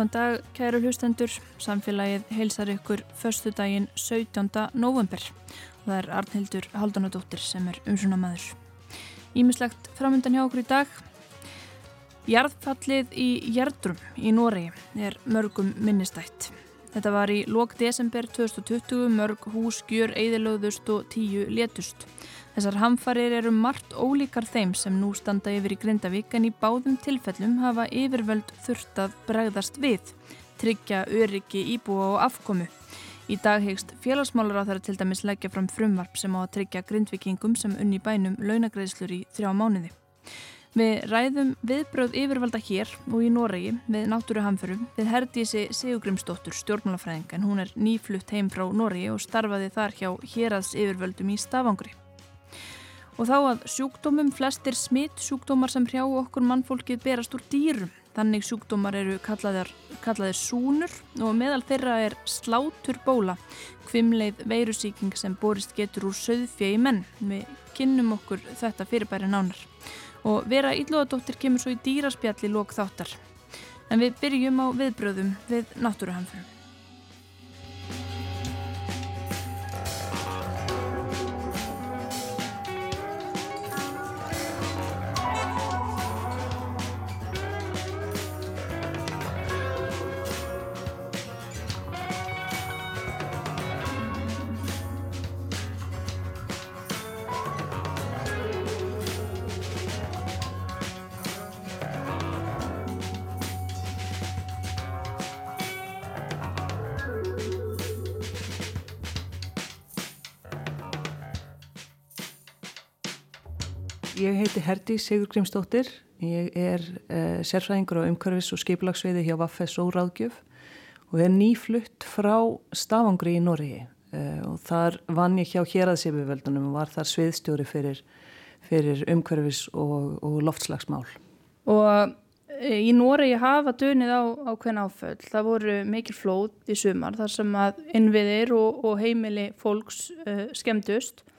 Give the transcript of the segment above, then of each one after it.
Góðan dag, kæru hlustendur. Samfélagið heilsar ykkur förstu daginn 17. november. Það er Arnhildur Haldunadóttir sem er umsuna maður. Ímislegt framöndan hjá okkur í dag. Jarðfallið í Jerdrum í Nóri er mörgum minnistætt. Þetta var í lók desember 2020, mörg hús, gjör, eðilöðust og tíu létust. Þessar hamfarir eru margt ólíkar þeim sem nú standa yfir í Grindavík en í báðum tilfellum hafa yfirvöld þurft að bregðast við, tryggja öryggi íbúa og afkomu. Í dag hegst félagsmálar á þeirra til dæmis leggja fram frumvarp sem á að tryggja grindvikingum sem unni bænum launagreðslur í þrjá mánuði. Við ræðum viðbröð yfirvalda hér og í Noregi við náttúruhamförum við Herdísi Sigugrimsdóttur stjórnmálafræðing en hún er nýflutt heim frá Noregi og starfaði þar hjá hérads yfirvöldum í Stafangri. Og þá að sjúkdómum flestir smitt sjúkdómar sem hrjá okkur mannfólkið berast úr dýrum. Þannig sjúkdómar eru kallaðir, kallaðir súnur og meðal þeirra er slátur bóla, hvimleið veirusíking sem borist getur úr söðfjegi menn. Við kynnum okkur þetta fyrirbæri nánar. Og Vera Íllóðadóttir kemur svo í dýraspjalli lók þáttar. En við byrjum á viðbröðum við náttúruhamförum. Herdi Sigur Grímsdóttir. Ég er uh, sérfræðingur á umhverfis og skiplagsveiði hjá Vaffes og Ráðgjöf og er nýflutt frá Stafangri í Noregi uh, og þar vann ég hjá Hjeraðsefjöveldunum og var þar sviðstjóri fyrir, fyrir umhverfis og, og loftslagsmál. Og í Noregi hafa dönið á, á hvern áföll. Það voru mikil flót í sumar þar sem að innviðir og, og heimili fólks uh, skemmdust og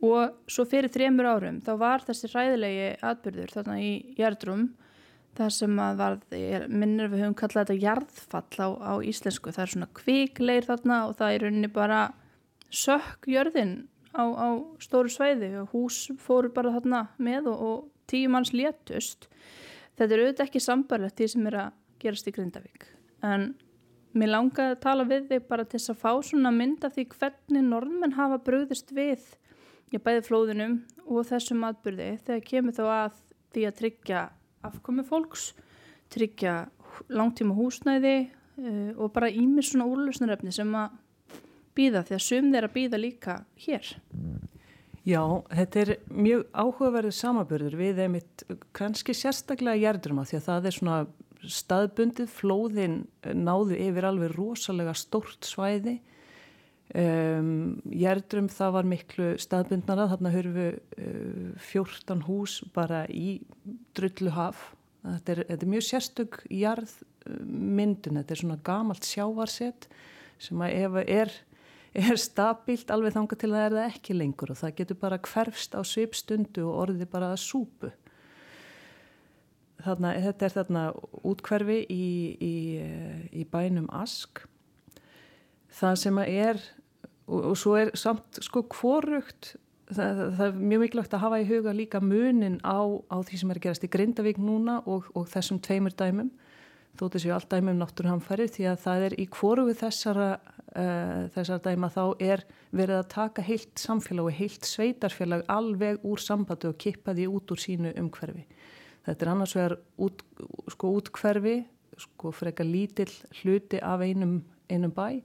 svo fyrir þremur árum þá var þessi ræðilegi atbyrður þarna í Jærdrum þar sem að var, minnir við höfum kallað þetta jarðfall á, á íslensku. Það er svona kvikleir þarna og það er rauninni bara sökk jörðin á, á stóru sveiði og hús fóru bara þarna með og, og tíu manns létust. Þetta er auðvitað ekki sambarlegt því sem er að gerast í Grindavík. En mér langaði að tala við þig bara til þess að fá svona mynd af því hvernig norðmenn hafa bröðist við já, bæði flóðunum og þessum atbyrði þegar kemur þá að því að tryggja afkomi fólks, tryggja langtíma húsnæði uh, og bara ímið svona úrlösnaröfni sem að býða því að sum þeirra býða líka hér. Já, þetta er mjög áhugaverðið samabörður við einmitt kannski sérstaklega jærdruma því að það er svona staðbundið, flóðin náðu yfir alveg rosalega stórt svæði Um, Jærdrum það var miklu staðbundnara, þarna við uh, 14 hús bara í drullu haf. Þetta er, þetta er mjög sérstök jarðmyndun, þetta er svona gamalt sjávarsett sem að ef er, er stabílt alveg þanga til að það er það ekki lengur og það getur bara hverfst á svipstundu og orðið bara að súpu. Þarna, þetta er þarna útkverfi í, í, í bænum Ask. Það sem að er og, og svo er samt sko kvorugt það, það er mjög mikilvægt að hafa í huga líka munin á, á því sem er að gerast í Grindavík núna og, og þessum tveimur dæmum. Þótt þessu allt dæmum náttúrhanfæri því að það er í kvorugu þessara uh, þessara dæma þá er verið að taka heilt samfélag og heilt sveitarfélag alveg úr sambandi og kippa því út úr sínu umhverfi. Þetta er annars vegar út, sko útkverfi sko freka lítill hluti af einum, einum bæ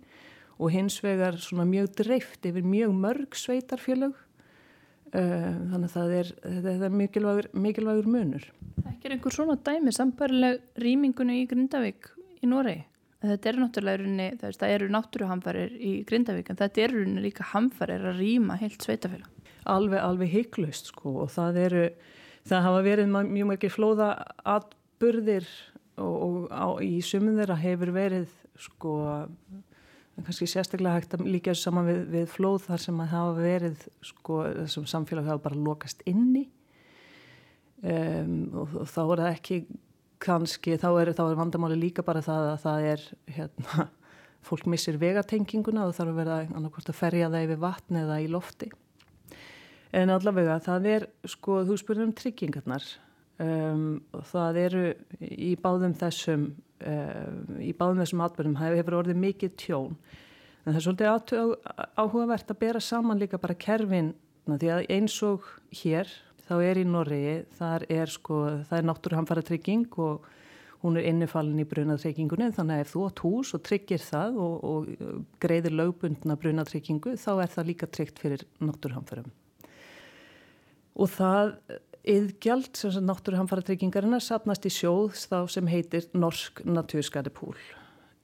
og hins vegar svona mjög dreift yfir mjög mörg sveitarfélög uh, þannig að það er, það er mikilvægur, mikilvægur munur. Það er einhver svona dæmi sambarileg rýmingunni í Grindavík í Noregi. Þetta eru náttúrulega runni, það eru náttúruhamfarir í Grindavík en þetta eru líka hamfarir að rýma heilt sveitafélag. Alveg, alveg heiklust sko og það eru, það hafa verið mjög mjög flóða atburðir og, og á, í sumum þeirra hefur verið sko kannski sérstaklega hægt að líka þessu saman við, við flóð þar sem að hafa verið sko, þessum samfélag hafa bara lokast inni. Um, og, og þá er það ekki kannski þá er, þá er vandamáli líka bara það að það er hérna, fólk missir vegatenginguna og þarf að vera annarkvæmst að ferja það yfir vatn eða í lofti. En allavega það er sko þú spurðum um tryggingarnar. Um, það eru í báðum þessum um, í báðum þessum atbyrjum hefur orðið mikið tjón en það er svolítið áhugavert að bera saman líka bara kerfin því að eins og hér þá er í Norriði, þar er sko, er náttúruhamfara trygging og hún er innifalin í brunatryggingunni þannig að ef þú átt hús og tryggir það og, og greiðir lögbundna brunatryggingu þá er það líka tryggt fyrir náttúruhamfarum. Og það yðgjald sem náttúruhamfara tryggingarina sapnast í sjóð þá sem heitir Norsk Naturskade Púl.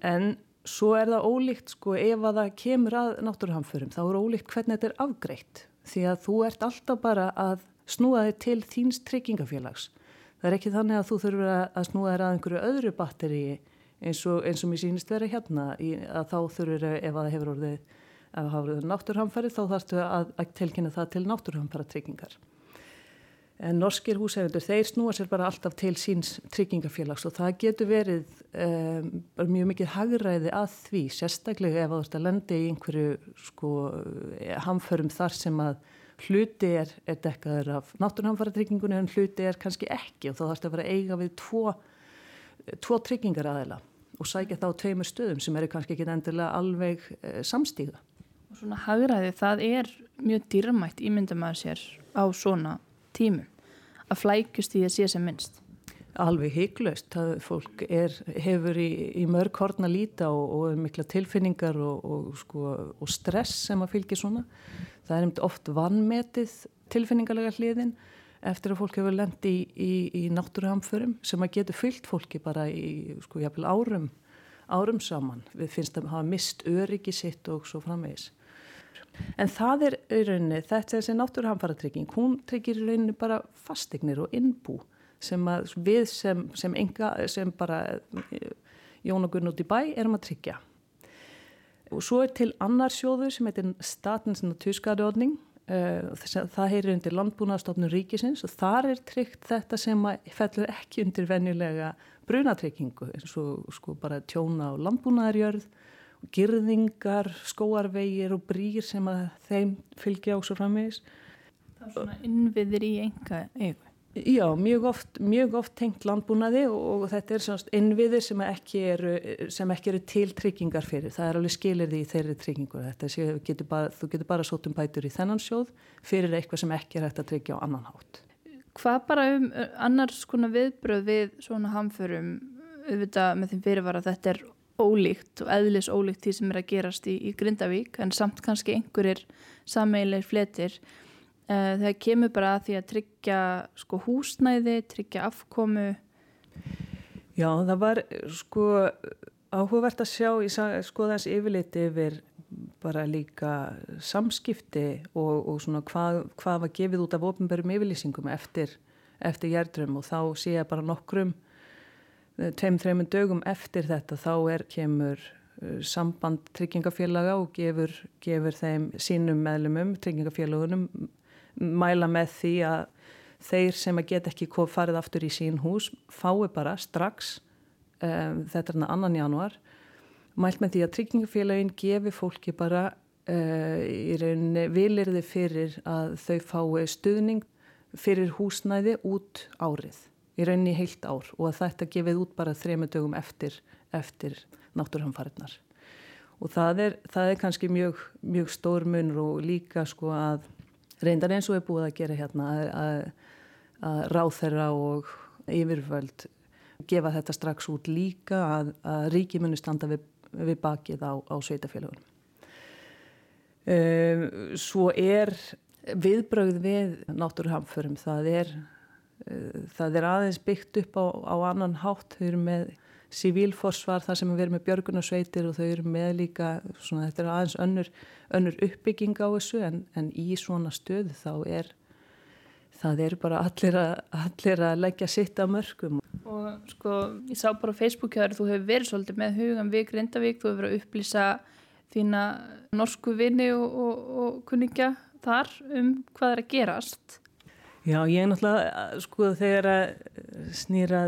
En svo er það ólíkt sko ef að það kemur að náttúruhamfurum þá er ólíkt hvernig þetta er afgreitt því að þú ert alltaf bara að snúa þig til þíns tryggingafélags. Það er ekki þannig að þú þurfur að snúa þér að einhverju öðru batteri eins og, eins og mér sínist vera hérna í, að þá þurfur ef að hefur orðið ef orðið náttúrhamfæri þá þarfstu að, að tilkynna það til náttúrhamfæra tryggingar. En norskir húsefendur, þeir snúa sér bara alltaf til síns tryggingafélags og það getur verið um, mjög mikið hagræði að því, sérstaklega ef þú ert að lendi í einhverju sko hamförum þar sem að hluti er, er dekkaður af náttúrnhamfara tryggingunni en hluti er kannski ekki og þá þarfst að vera eiga við tvo, tvo tryggingar aðeila og sækja þá tveimur stöðum sem eru kannski ekki endilega alveg e, samstíða. Og svona hagræði það er mjög dýrmætt ímyndum að sér á svona tímum að flækjust í að sé sem minnst. Alveg það fólk er, hefur í, í mörg horn að líta og, og mikla tilfinningar og, og, sko, og stress sem að fylgja svona það er um oft vannmetið tilfinningarlega hliðin eftir að fólk hefur lendi í, í, í náttúruhamförum sem að getur fyllt fólki bara í sko árum árum saman. Við finnst að hafa mist öryggi sitt og svo framvegis. En það er í rauninni, þetta er þessi náttúruhamfara trygging, hún tryggir í rauninni bara fastegnir og innbú sem við sem, sem, enga, sem bara Jón og Gunn út í bæ erum að tryggja. Og svo er til annar sjóður sem heitir Statens Naturskadeordning uh, það heyrir undir landbúnaðstofnun ríkisins og þar er tryggt þetta sem fellur ekki undir venjulega brunatryggingu eins og sko bara tjóna á landbúnaðarjörð girðingar, skóarvegir og brýr sem að þeim fylgja og framvegis Það er svona innviðir í enga eigu Já, mjög oft, mjög oft tengt landbúnaði og, og þetta er svona innviðir sem ekki eru, sem ekki eru til tryggingar fyrir. Það er alveg skilir því í þeirri tryggingur. Sé, getur bara, þú getur bara sótum bætur í þennan sjóð fyrir eitthvað sem ekki er hægt að tryggja á annan hátt. Hvað bara um annars konar viðbröð við svona hamförum auðvitað með þeim fyrirvara þetta er ólíkt og eðlis ólíkt því sem er að gerast í, í Grindavík en samt kannski einhverjir sameilir fletir Uh, það kemur bara að því að tryggja sko húsnæði, tryggja afkomu. Já, það var sko áhugavert að sjá í skoðans yfirleiti yfir bara líka samskipti og, og svona hvað, hvað var gefið út af ofnbærum yfirlýsingum eftir, eftir jærdrum og þá sé ég bara nokkrum tveim, þreimund dögum eftir þetta þá er kemur eh, samband tryggingafélaga og gefur, gefur þeim sínum meðlumum, tryggingafélagunum mæla með því að þeir sem að geta ekki farið aftur í sín hús fái bara strax um, þetta er annan januar mælt með því að tryggingafélagin gefi fólki bara uh, í rauninni vilirði fyrir að þau fái stuðning fyrir húsnæði út árið í rauninni heilt ár og að þetta gefið út bara þrema dögum eftir, eftir náttúrhanfarinnar og það er, það er kannski mjög, mjög stór munur og líka sko að reyndar eins og er búið að gera hérna að, að ráþerra og yfirvöld gefa þetta strax út líka að, að ríki muni standa við, við bakið á, á sveitafélagunum. Um, svo er viðbrögð við náttúruhamförum, það er, það er aðeins byggt upp á, á annan hátt, þau eru með civílforsvar þar sem við erum með björgunarsveitir og þau eru með líka, svona, þetta er aðeins önnur, önnur uppbygging á þessu en, en í svona stöðu þá er það eru bara allir að, allir að leggja sitt á mörgum. Og sko, ég sá bara á Facebooku að þú hefur verið svolítið með hugan við Grindavík, þú hefur verið að upplýsa þína norsku vini og, og, og kunningja þar um hvað er að gerast. Já, ég er náttúrulega, sko, þegar að snýra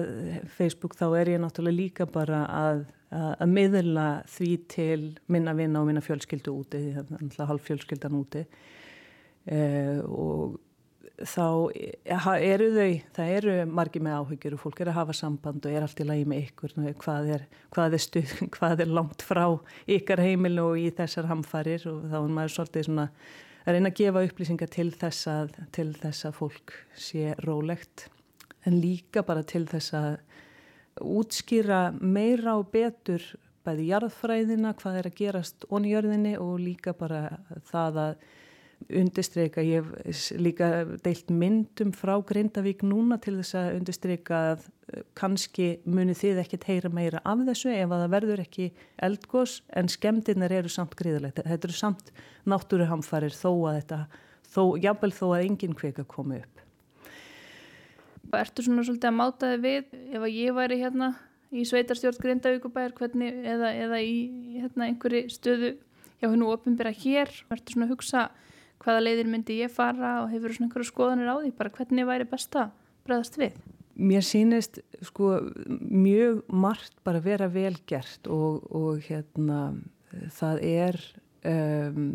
Facebook þá er ég náttúrulega líka bara að, að, miðla því til minna vinna og minna fjölskyldu úti, því það er náttúrulega halv fjölskyldan úti. Eh, og þá eru þau, það eru margi með áhyggjur og fólk er að hafa samband og er allt í lagi með ykkur, hvað er, hvað er, stuð, hvað er langt frá ykkar heimil og í þessar hamfarir og þá er maður svolítið svona að reyna að gefa upplýsingar til þess að, til þess að fólk sé rólegt en líka bara til þess að útskýra meira og betur bæði jarðfræðina, hvað er að gerast onjörðinni og líka bara það að undistreika, ég hef líka deilt myndum frá Grindavík núna til þess að undistreika að eh, kannski muni þið ekkert heyra meira af þessu ef að það verður ekki eldgós en skemdinnar eru samt gríðalegt. Þetta eru samt náttúruhamfarir þó að þetta, þó, jábel þó að enginn kveika komi upp. Ertu svona svolítið að máta þið við ef að ég væri hérna í sveitarstjórn Grindavíkubæðar hvernig eða, eða í hérna, einhverju stöðu hjá hennu ofinbæra hér, ertu svona að hugsa hvaða leiðir myndi ég fara og hefur svona einhverju skoðanir á því bara hvernig væri besta bregðast við? Mér sínist sko mjög margt bara vera velgert og, og hérna það er um,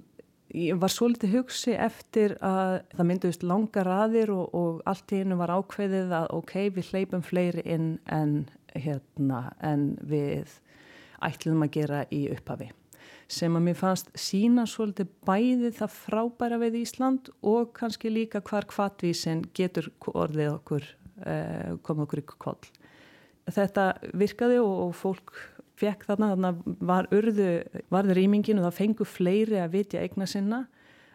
ég var svolítið hugsi eftir að það mynduðist langa raðir og, og allt í hennu var ákveðið að ok, við hleypum fleiri inn en hérna en við ætlum að gera í upphafi sem að mér fannst sína svolítið bæði það frábæra við Ísland og kannski líka hvar kvartvísin getur orðið okkur, eh, koma okkur ykkur koll. Þetta virkaði og, og fólk fekk þarna, þarna var urðu, varður rýmingin og það fengu fleiri að vitja eigna sinna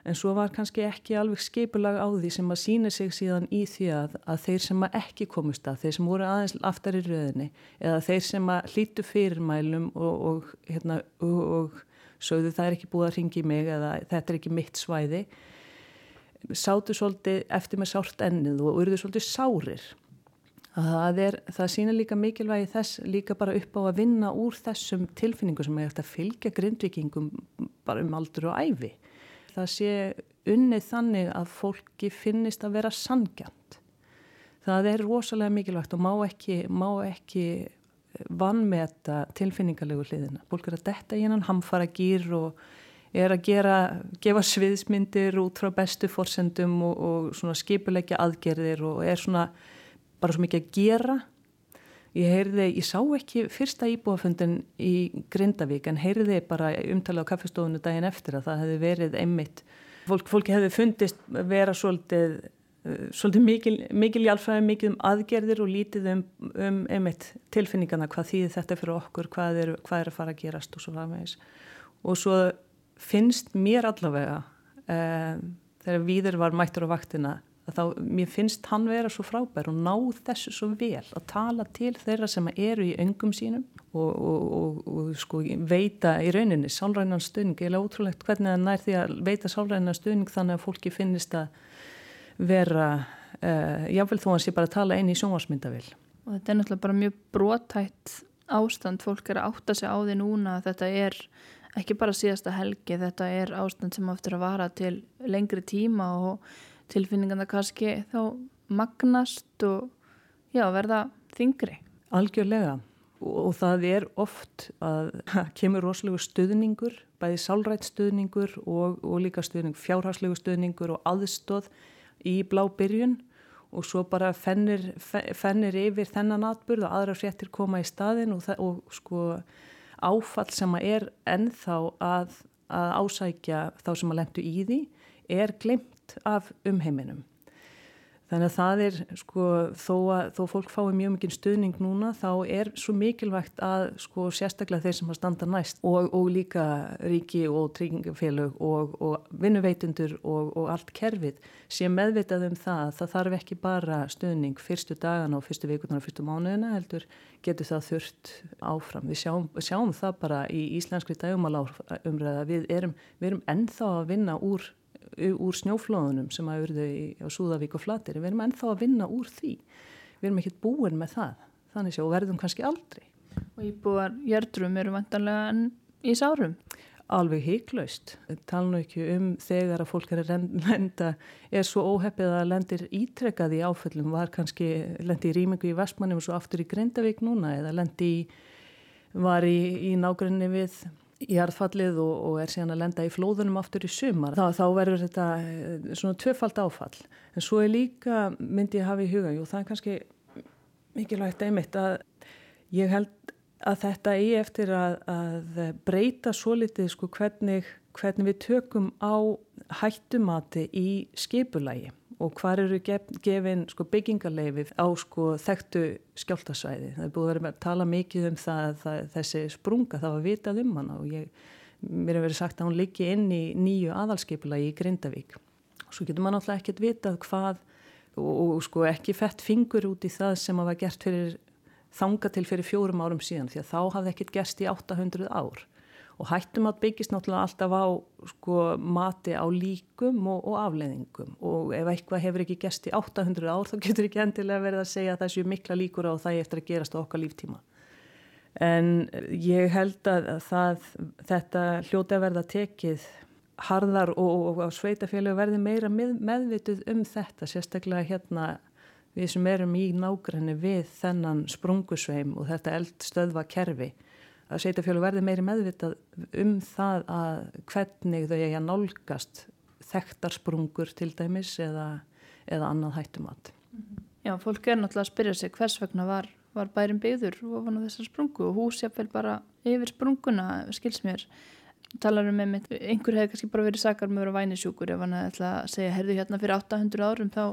en svo var kannski ekki alveg skeipulag á því sem að sína sig síðan í því að, að þeir sem að ekki komust að, þeir sem voru aðeins aftar í röðinni eða þeir sem að hlítu fyrirmælum og, og, hérna, og sögðu það er ekki búið að ringi mig eða þetta er ekki mitt svæði. Sátu svolítið eftir með sárt ennið og urðu svolítið sárir. Það, er, það sína líka mikilvægi þess líka bara upp á að vinna úr þessum tilfinningum sem er eftir að fylgja grindvikingum bara um aldur og æfi það sé unnið þannig að fólki finnist að vera sangjant það er rosalega mikilvægt og má ekki, má ekki vannmeta tilfinningarlegu hliðina. Fólk er að detta í hennan hamfara gýr og er að gera, gefa sviðsmyndir út frá bestu forsendum og, og skipulegja aðgerðir og er svona bara svo mikið að gera. Ég heyrði, ég sá ekki fyrsta íbúafundin í Grindavík en heyrði bara umtalið á kaffestofunu daginn eftir að það hefði verið einmitt. Fólk, fólki hefði fundist vera svolítið svolítið mikil, mikil hjálpfræði, mikil um aðgerðir og lítið um, um einmitt tilfinningana hvað þýðir þetta fyrir okkur, hvað er, hvað er að fara að gerast og svo framvegis. Og svo finnst mér allavega eh, þegar Víður var mættur á vaktina að þá, mér finnst hann vera svo frábær og ná þessu svo vel að tala til þeirra sem eru í öngum sínum og, og, og, og sko veita í rauninni sálrænan stuðning, ég er ótrúlegt hvernig það nær því að veita sálrænan stuðning þannig að fólki finnist að vera uh, jáfnveil þó að sé bara að tala eini í sjónvarsmyndavill. Og þetta er náttúrulega bara mjög brotætt ástand, fólk er að átta sig á því núna að þetta er ekki bara síðasta helgi, þetta er ástand sem aftur að vara til lengri tíma og tilfinningarna kannski þá magnast og já, verða þingri. Algjörlega og það er oft að kemur rosalegu stuðningur, bæði sálrætt stuðningur og, og líka stuðning, fjárhagslegu stuðningur og aðstóð í blá byrjun og svo bara fennir, fennir yfir þennan atbyrð og aðra fréttir koma í staðin og, og sko áfall sem er ennþá að, að ásækja þá sem að lendu í því er glemt af umheiminum. Þannig að það er sko þó að þó fólk fái mjög mikið stuðning núna þá er svo mikilvægt að sko sérstaklega þeir sem að standa næst og, og líka ríki og tryggingafélög og, og vinnuveitundur og, og allt kerfið sé meðvitað um það að það þarf ekki bara stuðning fyrstu dagana og fyrstu vikunar og fyrstu mánuðina heldur getur það þurft áfram. Við sjáum, sjáum það bara í íslenskri dagumala umræða við erum, við erum ennþá að vinna úr úr snjóflóðunum sem að urðu á Súðavík og Flatir við erum ennþá að vinna úr því við erum ekkert búin með það þannig séu og verðum kannski aldrei Og íbúar jördrum eru vantanlega í sárum? alveg heiklaust. Tala nú ekki um þegar að fólk er að lenda, er svo óheppið að lendir ítrekkað í áföllum, var kannski lendi í rýmingu í Vestmannum og svo aftur í Grindavík núna eða lendi í, var í, í nágrunni við í harðfallið og, og er síðan að lenda í flóðunum aftur í sumar. Þá, þá verður þetta eh, svona tvöfald áfall. En svo er líka, myndi ég hafa í huga, jú það er kannski mikilvægt einmitt að ég held að þetta í eftir að, að breyta svo litið sko hvernig, hvernig við tökum á hættumati í skipulagi og hvar eru gef, gefin sko byggingarleifið á sko þekktu skjáltasvæði. Það er búið að að tala mikið um það, það þessi sprunga, það var vitað um hana og ég, mér hefur verið sagt að hún liggi inn í nýju aðalskipulagi í Grindavík. Svo getur maður náttúrulega ekkert vitað hvað og, og sko ekki fett fingur út í það sem hafa gert fyrir þanga til fyrir fjórum árum síðan því að þá hafði ekkert gerst í 800 ár og hættum að byggist náttúrulega alltaf á sko, mati á líkum og, og afleðingum og ef eitthvað hefur ekki gerst í 800 ár þá getur ekki endilega verið að segja að þessu mikla líkur á það eftir að gerast á okkar líftíma. En ég held að það, þetta hljóti að verða tekið harðar og, og, sveitafélög verði meira með, meðvituð um þetta, sérstaklega hérna við sem erum í nágræni við þennan sprungusveim og þetta eldstöðva kerfi að sveitafjölu verði meiri meðvitað um það að hvernig þau eiga nálgast þekktarsprungur til dæmis eða, eða annað hættumat. Já, fólk er náttúrulega að spyrja sig hvers vegna var, var bærin byggður ofan á þessar sprungu og húsjafvel bara yfir sprunguna, skils mér talar um einmitt, einhver hefði kannski bara verið sakar með að vera vænisjúkur ef hann ætla að segja, herðu hérna fyrir 800 árum þá,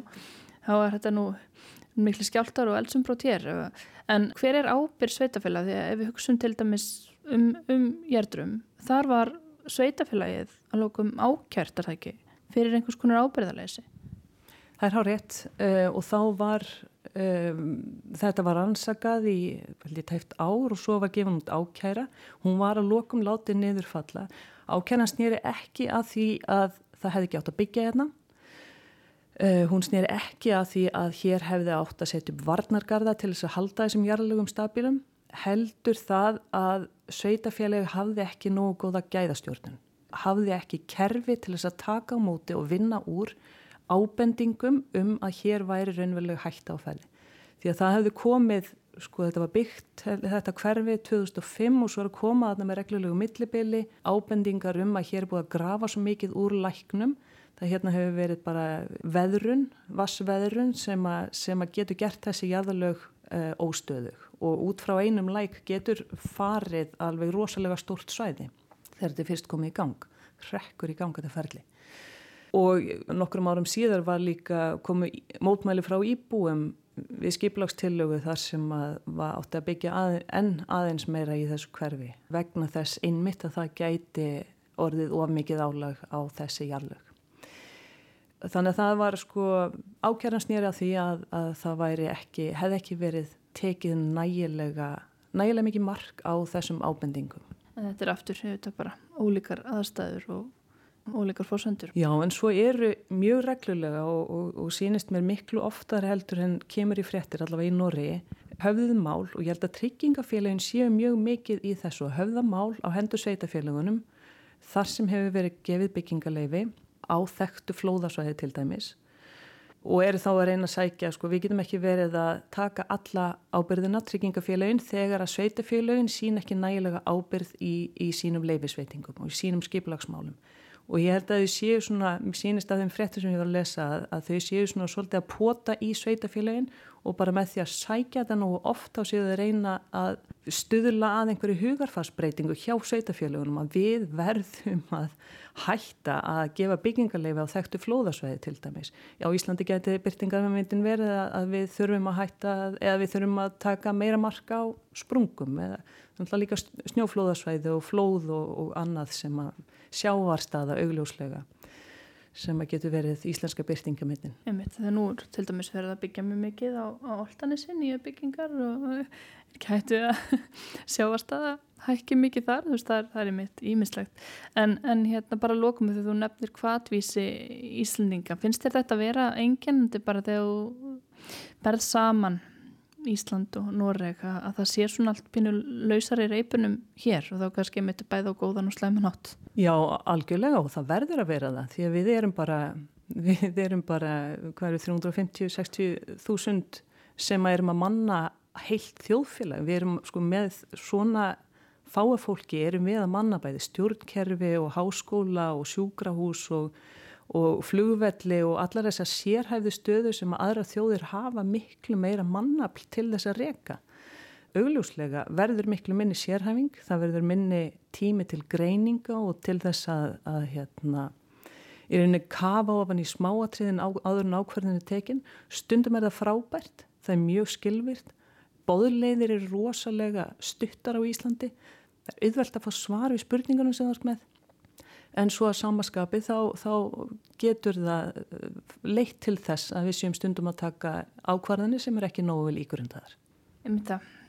þá er þetta nú miklu skjáltar og eldsumbrot hér en hver er ábyrg sveitafélag því að ef við hugsun til dæmis um, um jærdrum, þar var sveitafélagið að lókum ákjært er það ekki, fyrir einhvers konar ábyrðarleysi Það er hár rétt uh, og þá var um, þetta var ansakað í tæft ár og svo var gefin út ákjæra, hún var að lókum látið niðurfalla, ákjæran snýri ekki að því að það hefði ekki átt að byggja hérna Uh, hún snýr ekki að því að hér hefði átt að setja upp varnargarða til þess að halda þessum jarlugum stabilum heldur það að sveitafélagi hafði ekki nógu góða gæðastjórnun hafði ekki kerfi til þess að taka á móti og vinna úr ábendingum um að hér væri raunveruleg hægt áfæli því að það hefði komið, sko þetta var byggt þetta hverfi 2005 og svo er að koma að það með reglulegu millibili ábendingar um að hér er búið að grafa svo mikið úr læknum það hérna hefur verið bara veðrun, vassveðrun sem, a, sem að getur gert þessi jæðalög uh, eh, óstöðug og út frá einum læk getur farið alveg rosalega stórt svæði þegar þetta fyrst komið í gang, rekkur í ganga þetta ferli. Og nokkrum árum síðar var líka komið mótmæli frá íbúum við skiplagstillögu þar sem að átti að byggja að, enn aðeins meira í þessu hverfi vegna þess innmitt að það gæti orðið of mikið álag á þessi jarlög. Þannig að það var sko ákjærans nýra því að, að það væri ekki, hefði ekki verið tekið nægilega, nægilega mikið mark á þessum ábendingum. En þetta er aftur, þetta er bara ólíkar aðstæður og ólíkar fórsöndur. Já, en svo eru mjög reglulega og, og, og sínist mér miklu oftar heldur en kemur í fréttir allavega í Norri, höfðuð mál og ég held að tryggingafélagin séu mjög mikið í þessu að höfða mál á hendur sveitafélagunum þar sem hefur verið gefið byggingaleifi á þekktu flóðarsvæði til dæmis og eru þá að reyna að sækja, sko við getum ekki verið að taka alla ábyrðina tryggingafélagin þegar að sveitafélagin sín ekki nægilega ábyrð í, í sínum leifisveitingum og í sínum skiplagsmálum og ég held að þau séu svona, mér sínist að þeim frettur sem ég var að lesa að, að þau séu svona svolítið að pota í sveitafélagin og bara með því að sækja þetta nú ofta á séu þau reyna að stuðla að einhverju hugarfarsbreytingu hjá sveitafélagunum að við verðum að hætta að gefa byggingarleifi á þekktu flóðasvæði til dæmis. Já, Íslandi geti byrtingarmyndin verið að við þurfum að hætta eða við þurfum að taka meira marka á sprungum eða líka snjóflóðasvæði og flóð og, og annað sem að sjávarstaða augljóslega sem að getur verið íslenska byrtingamindin. Þegar nú til dæmis verður að byggja mjög mikið á, á Oltanissin, nýja byggingar og er ekki hættu að sjávarstaða hækki mikið þar, þú veist það er, það er mitt ímislegt. En, en hérna bara lókum þegar þú nefnir hvatvísi Íslendinga, finnst þér þetta að vera engjandi bara þegar þú berð saman Ísland og Noreg að, að það sé svona allt pínu lausar í reipunum hér og þá kannski með þetta bæð á góðan og sleiman átt. Já, algjörlega og það verður að vera það því að við erum bara, við erum bara, hvað eru 350-60 þúsund sem að erum að manna heilt þjóðfélag. Við erum sko með svona fáafólki, erum við að manna bæði stjórnkerfi og háskóla og sjúkrahús og og flugvelli og allar þessar sérhæfðu stöðu sem að aðra þjóðir hafa miklu meira mannafl til þess að reyka. Augljóslega verður miklu minni sérhæfing, það verður minni tími til greininga og til þess að, að hérna, í rauninni kafa ofan í smáatriðin á, áður en ákverðinu tekin. Stundum er það frábært, það er mjög skilvirt. Bóðleiðir eru rosalega stuttar á Íslandi. Það er auðvelt að fá svar við spurningunum sem það er með en svo að samaskapi þá, þá getur það eh, leitt til þess að við séum stundum að taka ákvarðanir sem er ekki nógu vel ígrundaðar.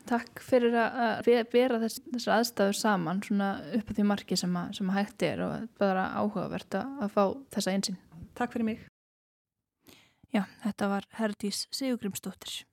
Takk fyrir að vera þess, þessar aðstæður saman upp á því marki sem, að, sem að hægt er og bara áhugavert að, að fá þessa einsinn. Takk fyrir mig. Já, þetta var Herdís Sigurgrimsdóttir.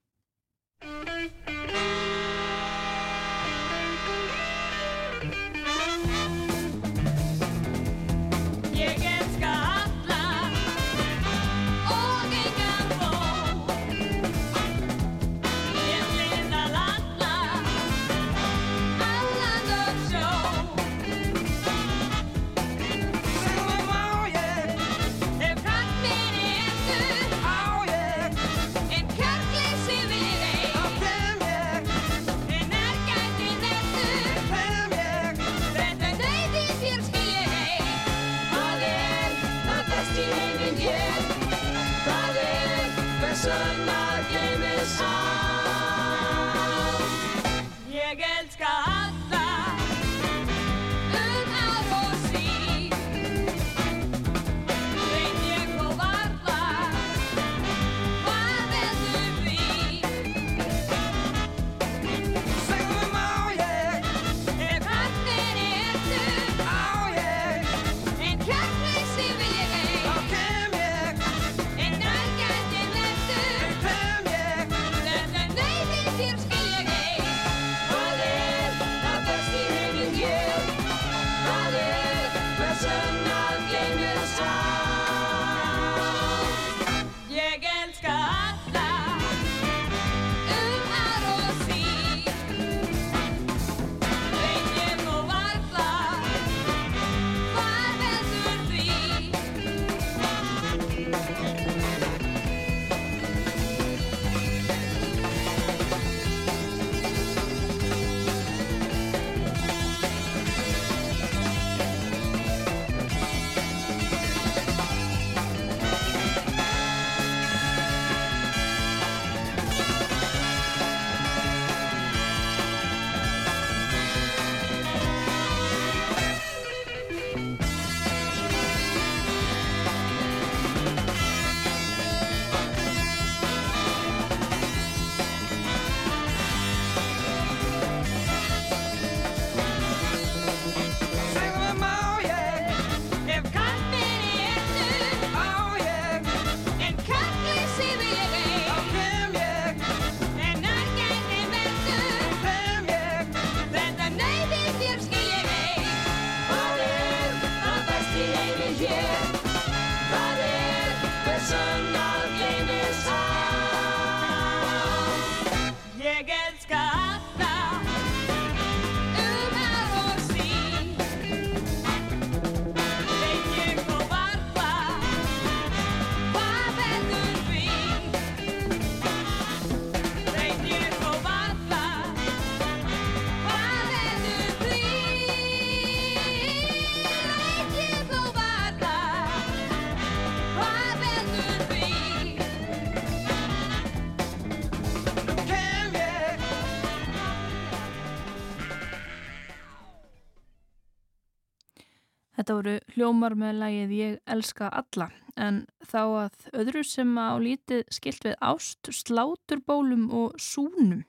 Þetta voru hljómar með lagið Ég elska alla en þá að öðru sem á lítið skilt við ást, sláturbólum og súnum.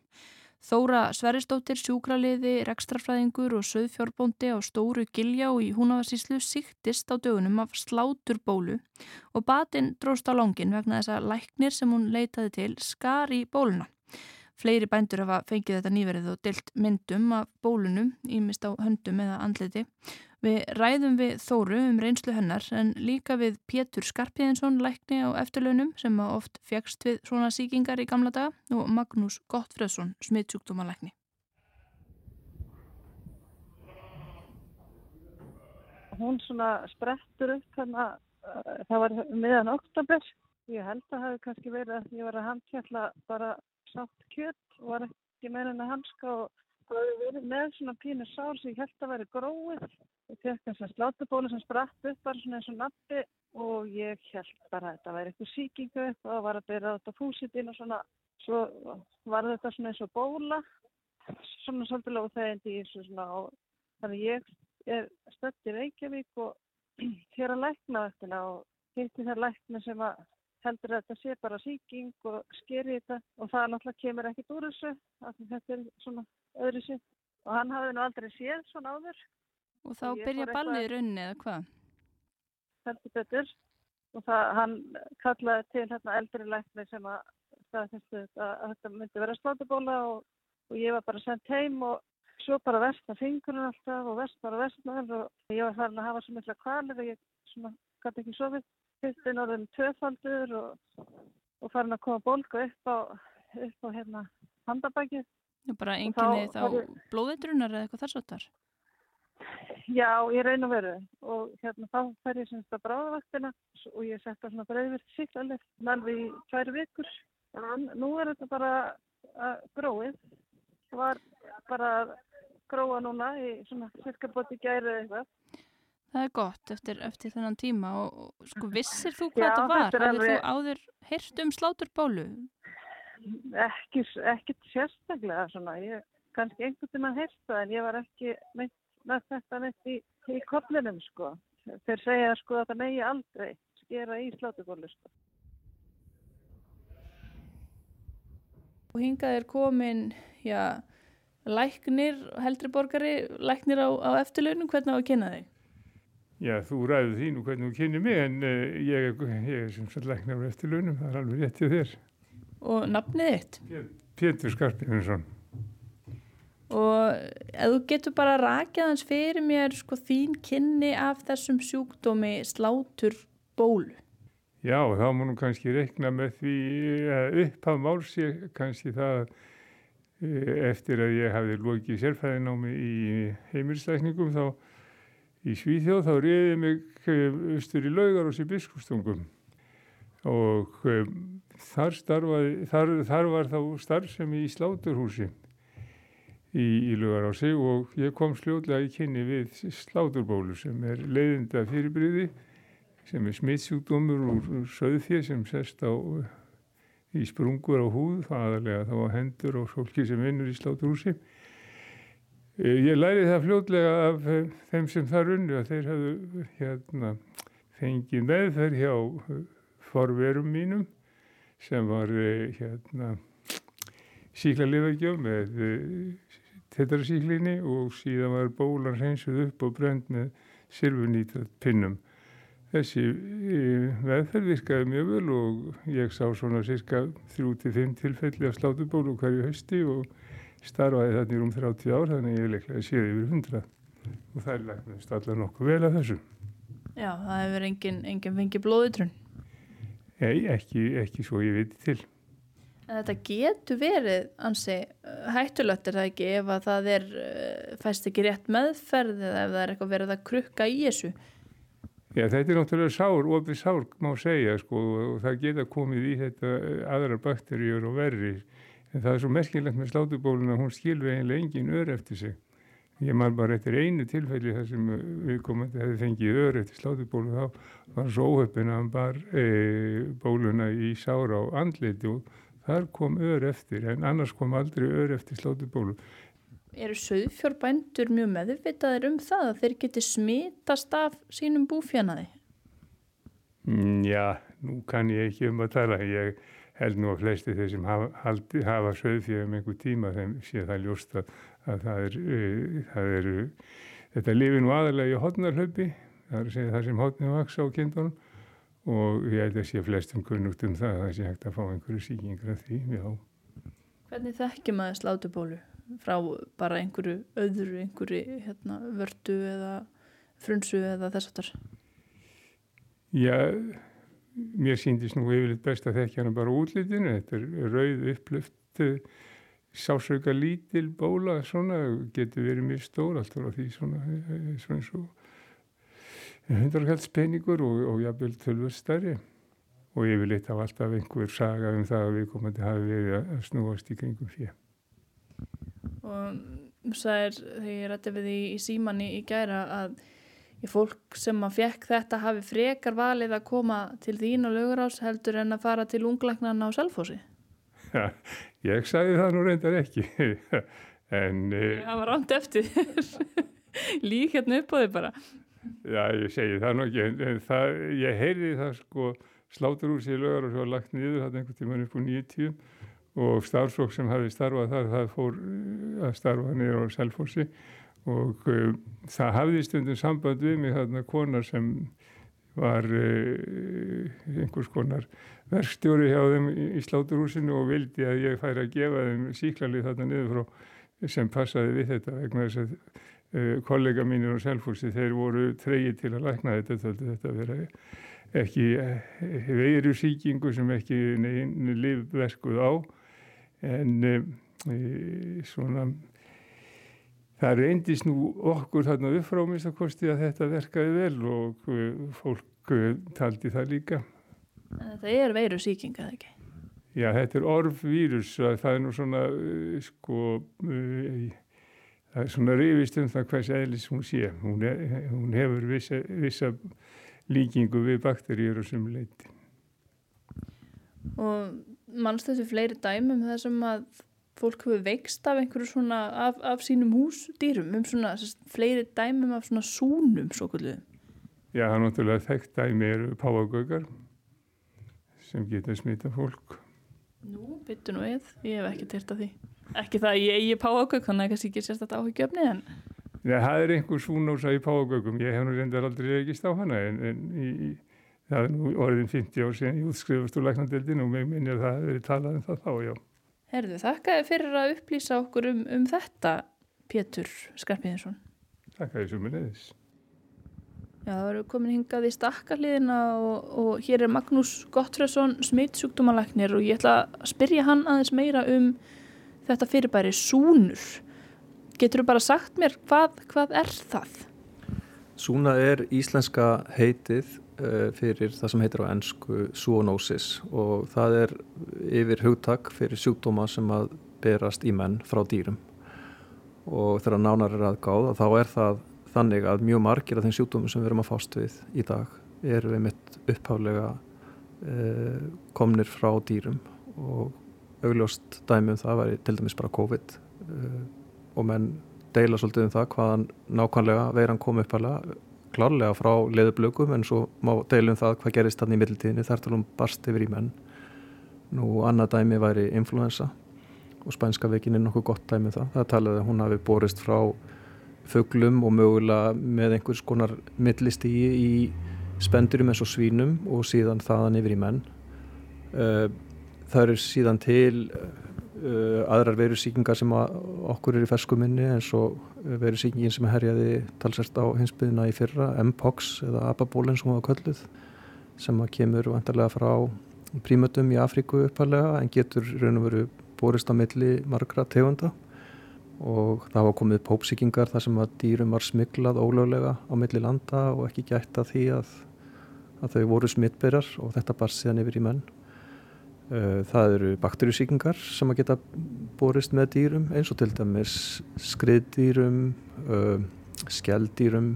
Þóra Sveristóttir, sjúkraliði, rekstrafræðingur og söðfjórbóndi á Stóru Gilja og í Húnavarsíslu síktist á dögunum af sláturbólu og batinn dróst á langin vegna þess að læknir sem hún leitaði til skar í bóluna. Fleiri bændur hafa fengið þetta nýverið og delt myndum af bólunum, ímist á höndum eða andliti. Við ræðum við Þóru um reynslu hennar en líka við Pétur Skarpíðinsson lækni á eftirlaunum sem oft fjagst við svona síkingar í gamla daga og Magnús Gottfredsson smittsjúkdómalækni. Hún svona sprettur upp þannig að uh, það var meðan oktober. Ég held að það hefði kannski verið að ég var að handkjalla bara sátt kjött og var ekki meira en að hanska og það hefði verið með svona pínu sár sem ég held að veri gróið. Ég tekk þess að slátubólu sem spratt upp bara svona eins og nappi og ég held bara að þetta væri eitthvað síkingu og það var að byrja þetta fúsitinn og svona. Svo var þetta svona eins og bóla, svona svolítið lág í þessu svona og þannig ég er stödd í Reykjavík og hér að lækna þetta og hitti þær lækna sem að heldur að þetta sé bara síking og skeri þetta og það náttúrulega kemur ekkit úr þessu þetta er svona öðru sér og hann hafði nú aldrei séð svona áður Og þá og byrja ballið í rauninni eða hvað? Heldur betur og það, hann kallaði til hérna eldri lækni sem að staðfæstu að, að þetta myndi vera slátubóla og, og ég var bara sendt heim og svo bara vestna fingurinn alltaf og vestnar og vestnar og ég var farin að hafa svo mikla kvalir og ég svona gæti ekki sofið Hittin orðin tvefaldur og, og farin að koma bólka upp á, upp á hérna handabækið. Já, bara enginni þá, þá blóðeitrunar eða eitthvað þar svolítar? Já, ég raun að veru og hérna þá fær ég semst að bráðavaktina og ég setta svona breyðvirt síklarlegt nálvið í tværi vikur. En nú er þetta bara gróið. Það var bara gróa núna í svona cirka bóti gæri eða eitthvað. Það er gott eftir, eftir þennan tíma og, og sko vissir þú hvað Já, þetta var? Hafið alveg... þú áður hirt um sláturbólu? Ekki, ekki sérstaklega svona, ég kannski einhvern veginn að hirta en ég var ekki með, með þetta neitt í, í kollinum sko. Þeir segja sko að það megi aldrei skera í sláturbólu sko. Og hingað er komin, já, læknir, heldri borgari, læknir á, á eftirlaunum, hvernig á að kynna þig? Já, þú ræði því nú hvernig þú kynni mig en uh, ég, ég er sem sagt læknar eftir launum, það er alveg rétt í þér. Og nafnið þitt? Pétur Skarpíðinsson. Og ef þú getur bara rakið hans fyrir mér sko þín kynni af þessum sjúkdómi slátur bólu. Já, þá múnum kannski rekna með því að upphaf máls ég kannski það uh, eftir að ég hafði lókið sérfæðinámi í heimilisleikningum þá í Svíþjóð þá reyði mig austur í laugar og sér biskustungum og þar, starfaði, þar, þar var þá starfsemi í sláturhúsi í, í sig og ég kom sljóðlega í kynni við sláturbólu sem er leiðinda fyrirbríði sem er smittsjúkdómur úr söðfið sem sest á í sprungur á húð, aðalega þá á hendur og fólki sem vinnur í sláturhúsi. Eh, ég læri það fljótlega af eh, þeim sem þar unni að þeir hafðu hérna, fengið meðferð hjá eh, forverum mínum sem var hérna, síklarlifagjöf með tetrasíklinni og síðan var bólan hreinsuð upp og brend með sirfunítrat pinnum. Þessi meðferð virkaði mjög vel og ég sá svona cirka 3-5 tilfelli af slátubólu hverju hösti og starfaði í rúm 30 ár þannig ég leiklega séð yfir 100 og það er læknast allar nokkuð vel að þessu. Já, það hefur enginn engin fengið blóðutrun. Nei, ekki, ekki svo ég veit til En þetta getur verið ansi hættulegt er það ekki ef að það er eh, fæst ekki rétt meðferð eða ef það er eitthvað verið að krukka í þessu Já, þetta er náttúrulega sár, ofið sár má segja sko og það geta komið í þetta eh, aðrar bakteríur og verri En það er svo merkilegt með slátubólun að hún skilfi eiginlega engin ör eftir sig. Ég man bara eftir einu tilfelli þar sem viðkomandi hefði fengið ör eftir slátubólu þá var svo óhöppin að hann bar e, bóluna í sára á andleiti og þar kom ör eftir en annars kom aldrei ör eftir slátubólu. Eru söðfjórbændur mjög meðvitaðir um það að þeir geti smitast af sínum búfjanaði? Mm, já, nú kann ég ekki um að tala. Ég held nú að flesti þeir sem hafa, haldi, hafa söðfjöð um einhver tíma þeim sé það ljóst að, að það er, uh, það er uh, þetta lifi nú aðalega í hodnarhlaupi það er að segja það sem hodnið vaks á kindunum og ég held að sé flestum kunnugt um það að það sé hægt að fá einhverju síkingra því, já. Hvernig þekkjum að slátubólu frá bara einhverju öðru, einhverju hérna, vördu eða frunsu eða þess aftar? Já, mér síndist nú yfirleitt best að þekkja hana bara útlitinu. Þetta er rauð upplöft sásauka lítil bóla svona, getur verið mjög stór alltaf á því svona, svona eins og hundarkallspenningur og, og jafnvel tölvur stærri og yfirleitt af alltaf einhver saga um það að við komandi hafi verið að snúast í kringum fyrir. Og það er, þegar ég rætti við því í símanni í gæra að ég fólk sem að fekk þetta hafi frekar valið að koma til þín og lögurás heldur en að fara til unglagnarna á Salfósi. Ja, ég sagði það nú reyndar ekki, en... Eh, það var ránt eftir lík hérna upp á þig bara. Já, ég segi það nú ekki, en, en það, ég heyrði það sko slátur úr sér lögur og svo lagt niður það einhvern tíman upp úr 90 og starfsfólk sem hafi starfað þar það fór eh, að starfa niður á Selfossi og uh, það hafði stundum samband við mig þarna konar sem var uh, einhvers konar verkstjóri hjá þeim í, í sláturhúsinu og vildi að ég færi að gefa þeim síklarlið þarna niður frá sem passaði við þetta vegna þess að kollega mínir á Selfossi þeir voru treyið til að lækna þetta þetta verið ekki eh, veiru síkingu sem ekki neina livverkuð á en e, svona það reyndist nú okkur þarna uppfrámist að kosti að þetta verkaði vel og e, fólk e, taldi það líka Þetta er veiru síking eða ekki? Já, þetta er orfvírus það er nú svona sko það er svona rifist um það hvers eðlis hún sé hún, er, hún hefur vissa, vissa líkingu við bakteríur og sem leiti. Og mannst þessu fleiri dæmum þessum að fólk hefur veikst af einhverju svona af, af sínum húsdýrum um svona fleiri dæmum af svona súnum svo kvölduðum? Já, það er náttúrulega þekkt dæmi eru páagögar sem geta smita fólk. Nú, byttu nú eð, ég hef ekki teirt af því. Ekki það að ég eigi páagög, þannig að kannski ekki sérstaklega áhyggjöfni en... Nei, það er einhver svúnósa í páagögum, ég hef nú reyndar aldrei reykist á hana en, en í, það er nú orðin 50 ár síðan ég útskrifast úr læknandildin og mér minnir að það hefur verið talað um það þá, já. Herðu, þakkaði fyrir að upplýsa okkur um, um þetta, Pétur Skarpíðinsson. Þakkaði svo með neðis. Já, það eru komin hingað í stakkarliðina og, og hér er Magnús Gottfræsson, smittsjúkdómalaknir og ég ætla að spyrja hann aðeins meira um þetta fyrirbæri súnur. Getur þú bara sagt mér hvað, hvað er það? Súna er íslenska heitið uh, fyrir það sem heitir á ennsku zoonosis og það er yfir hugtak fyrir sjúkdóma sem að berast í menn frá dýrum og þegar nánar er aðgáð þá er það þannig að mjög margir af þeim sjúkdómi sem við erum að fást við í dag eru við mitt uppháflega uh, komnir frá dýrum og augljóst dæmi um það var til dæmis bara COVID uh, og menn deila svolítið um það hvaðan nákvæmlega veiran kom uppalega klárlega frá leðublögum en svo má deila um það hvað gerist þannig í middeltíðinni þar talum barst yfir í menn. Nú annað dæmi væri influensa og spænska veikin er nokkuð gott dæmi um það. Það talaði að hún hafi borist frá föglum og mögulega með einhvers konar millistígi í spendurum eins og svínum og síðan þaðan yfir í menn. Eh, það eru síðan til Uh, aðrar verusíkingar sem okkur er í ferskuminni eins og verusíkingin sem herjaði talsert á hinsbyðina í fyrra, M-Pox eða Ababólinn sem var kölluð sem kemur vantarlega frá prímötum í Afríku uppalega en getur raun og veru borist á milli margra tegunda. Og það var komið pópsíkingar þar sem að dýrum var smiklað ólöglega á milli landa og ekki gætt að því að, að þau voru smittberjar og þetta bar síðan yfir í menn það eru bakterjusíkingar sem að geta borist með dýrum eins og til dæmis skriðdýrum, uh, skeldýrum,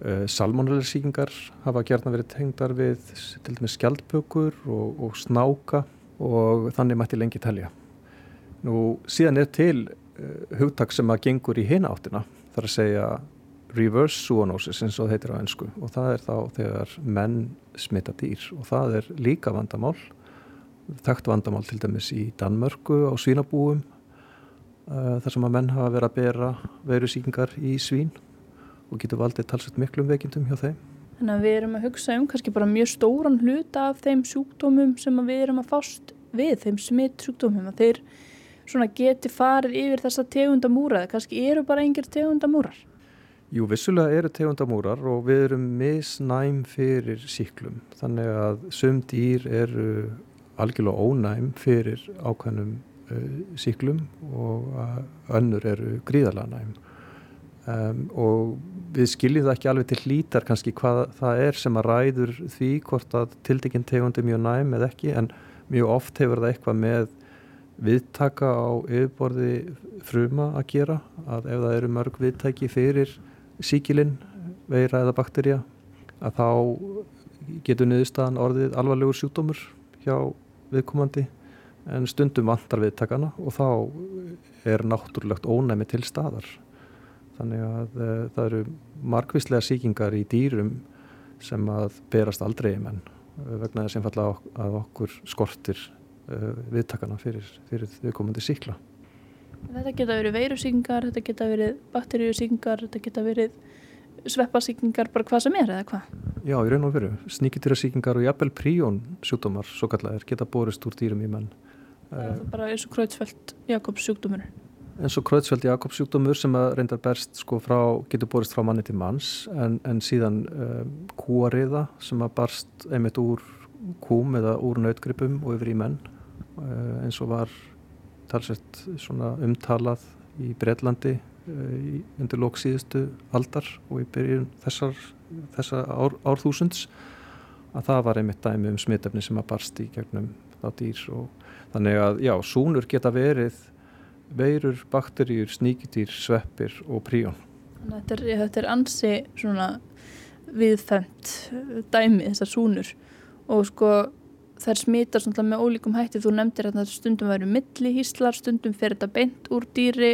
uh, salmonellersíkingar hafa gerna verið tengdar við til dæmis skeldpökur og, og snáka og þannig mætti lengi telja. Nú síðan er til hugtak sem að gengur í hina áttina þar að segja reverse zoonosis eins og það heitir á ennsku og það er þá þegar menn smita dýr og það er líka vandamál þekkt vandamál til dæmis í Danmörku á svínabúum uh, þar sem að menn hafa verið að bera veirusíkingar í svín og getur valdið talsett miklum veikindum hjá þeim. Þannig að við erum að hugsa um kannski bara mjög stóran hluta af þeim sjúkdómum sem við erum að fást við, þeim smitt sjúkdómum að þeir svona geti farið yfir þessa tegundamúra eða kannski eru bara engir tegundamúrar? Jú, vissulega eru tegundamúrar og við erum misnæm fyrir síklum þannig að sum dýr eru algjörlega ónæm fyrir ákveðnum uh, síklum og önnur eru gríðalega næm. Um, og við skiljum það ekki alveg til hlítar kannski hvað það er sem að ræður því hvort að tildekinn tegundi mjög næm eða ekki en mjög oft hefur það eitthvað með viðtaka á yfirborði fruma að gera að ef það eru mörg viðtæki fyrir síkilinn, veira eða bakterja að þá getur niðurstaðan orðið alvarlegur sjúkdómur hjá viðkomandi en stundum vantar viðtakana og þá er náttúrulegt ónæmi til staðar þannig að uh, það eru markvíslega síkingar í dýrum sem að berast aldrei menn uh, vegna þess einfalla að okkur skortir uh, viðtakana fyrir, fyrir viðkomandi síkla. Þetta geta verið veirusíkingar, þetta geta verið bakteríusíkingar, þetta geta verið sveppasíkingar, bara hvað sem er eða hvað? Já, í raun og veru. Sníkitýrasíkingar og jafnvel príón sjúkdómar, svo kallar, geta borist úr dýrum í menn. Það er bara eins og krautsfælt Jakobs sjúkdómur eins og Kreutzfeldt Jakobs sjúkdómur sem að reyndar berst sko frá, getur borist frá manni til manns en, en síðan uh, kúariða sem að barst einmitt úr kúm eða úr nautgripum og yfir í menn uh, eins og var talsett svona umtalað í Breitlandi undir lóksíðustu aldar og í byrjun þessar, þessar ár, árþúsunds að það var einmitt dæmi um smitefni sem að barst í gegnum þá dýr og þannig að já, súnur geta verið veirur, bakteríur, sníkitýr, sveppir og príón. Þetta er, þetta er ansi svona viðfemt dæmi þessar súnur og sko þær svona með ólíkum hætti þú nefndir að stundum væri millihíslar, stundum fer þetta beint úr dýri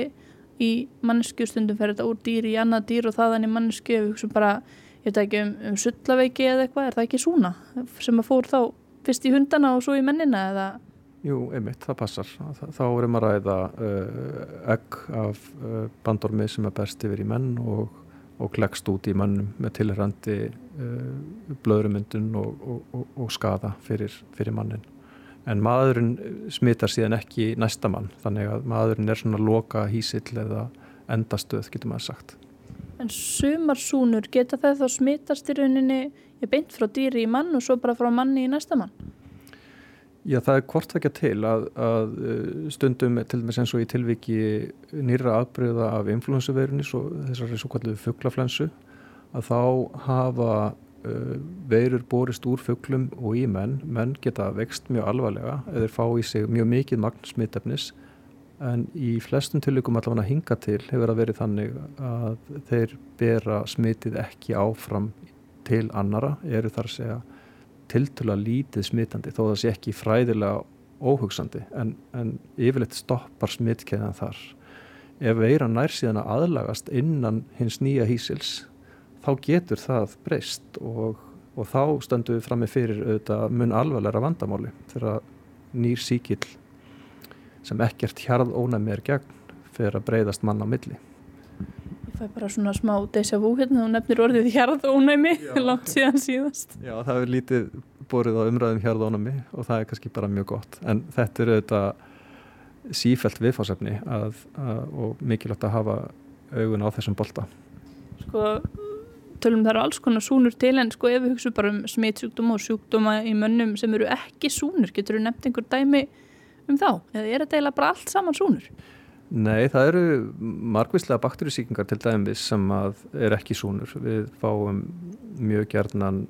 í mannesku, stundum fer þetta úr dýri í annað dýr og þaðan í mannesku við hugsaum bara, ég veit ekki um, um sullaveiki eða eitthvað, er það ekki súna sem að fór þá fyrst í hundana og svo í mennina eða Jú, einmitt, það passar. Þá erum að ræða uh, egg af uh, bandormi sem er best yfir í menn og, og klekst út í mannum með tilhærandi uh, blöðrumyndun og, og, og skada fyrir, fyrir mannin. En maðurinn smittar síðan ekki næsta mann, þannig að maðurinn er svona loka hísill eða endastöð, getur maður sagt. En sumarsúnur, geta það þá smittast í rauninni, ég beint frá dýri í mann og svo bara frá manni í næsta mann? Já, það er hvortvækja til að, að uh, stundum til dæmis eins og í tilviki nýra afbreyða af influensuveirunni, þessari svo kallu fugglaflensu, að þá hafa veirur borist úr fugglum og í menn. Menn geta vext mjög alvarlega eða fá í sig mjög mikið magn smittefnis en í flestum tilvíkum allavega hinga til hefur að verið þannig að þeir bera smittið ekki áfram til annara, eru þar að segja tiltula lítið smitandi þó það sé ekki fræðilega óhugsandi en, en yfirleitt stoppar smittkeiðan þar. Ef veiran nær síðan að aðlagast innan hins nýja hísils þá getur það breyst og, og þá stöndum við fram með fyrir auðvitað mun alvarlega vandamáli þegar nýr síkil sem ekkert hjarð ónæmi er gegn fyrir að breyðast mann á milli. Ég fæ bara svona smá déjà vu hérna og nefnir orðið hjarðónæmi langt síðan síðast. Já, það er lítið borið á umræðum hjarðónæmi og það er kannski bara mjög gott. En þetta er auðvitað sífælt viðfásefni að, að, og mikilvægt að hafa augun á þessum bolta. Sko, tölum þar alls konar súnur til en sko ef við hugsaum bara um smitsjúkdóma og sjúkdóma í mönnum sem eru ekki súnur, getur við nefnt einhver dæmi um þá? Eða er þetta eiginlega bara allt saman súnur? Nei, það eru margvíslega bakterísíkingar til dæmis sem er ekki súnur. Við fáum mjög gerðnan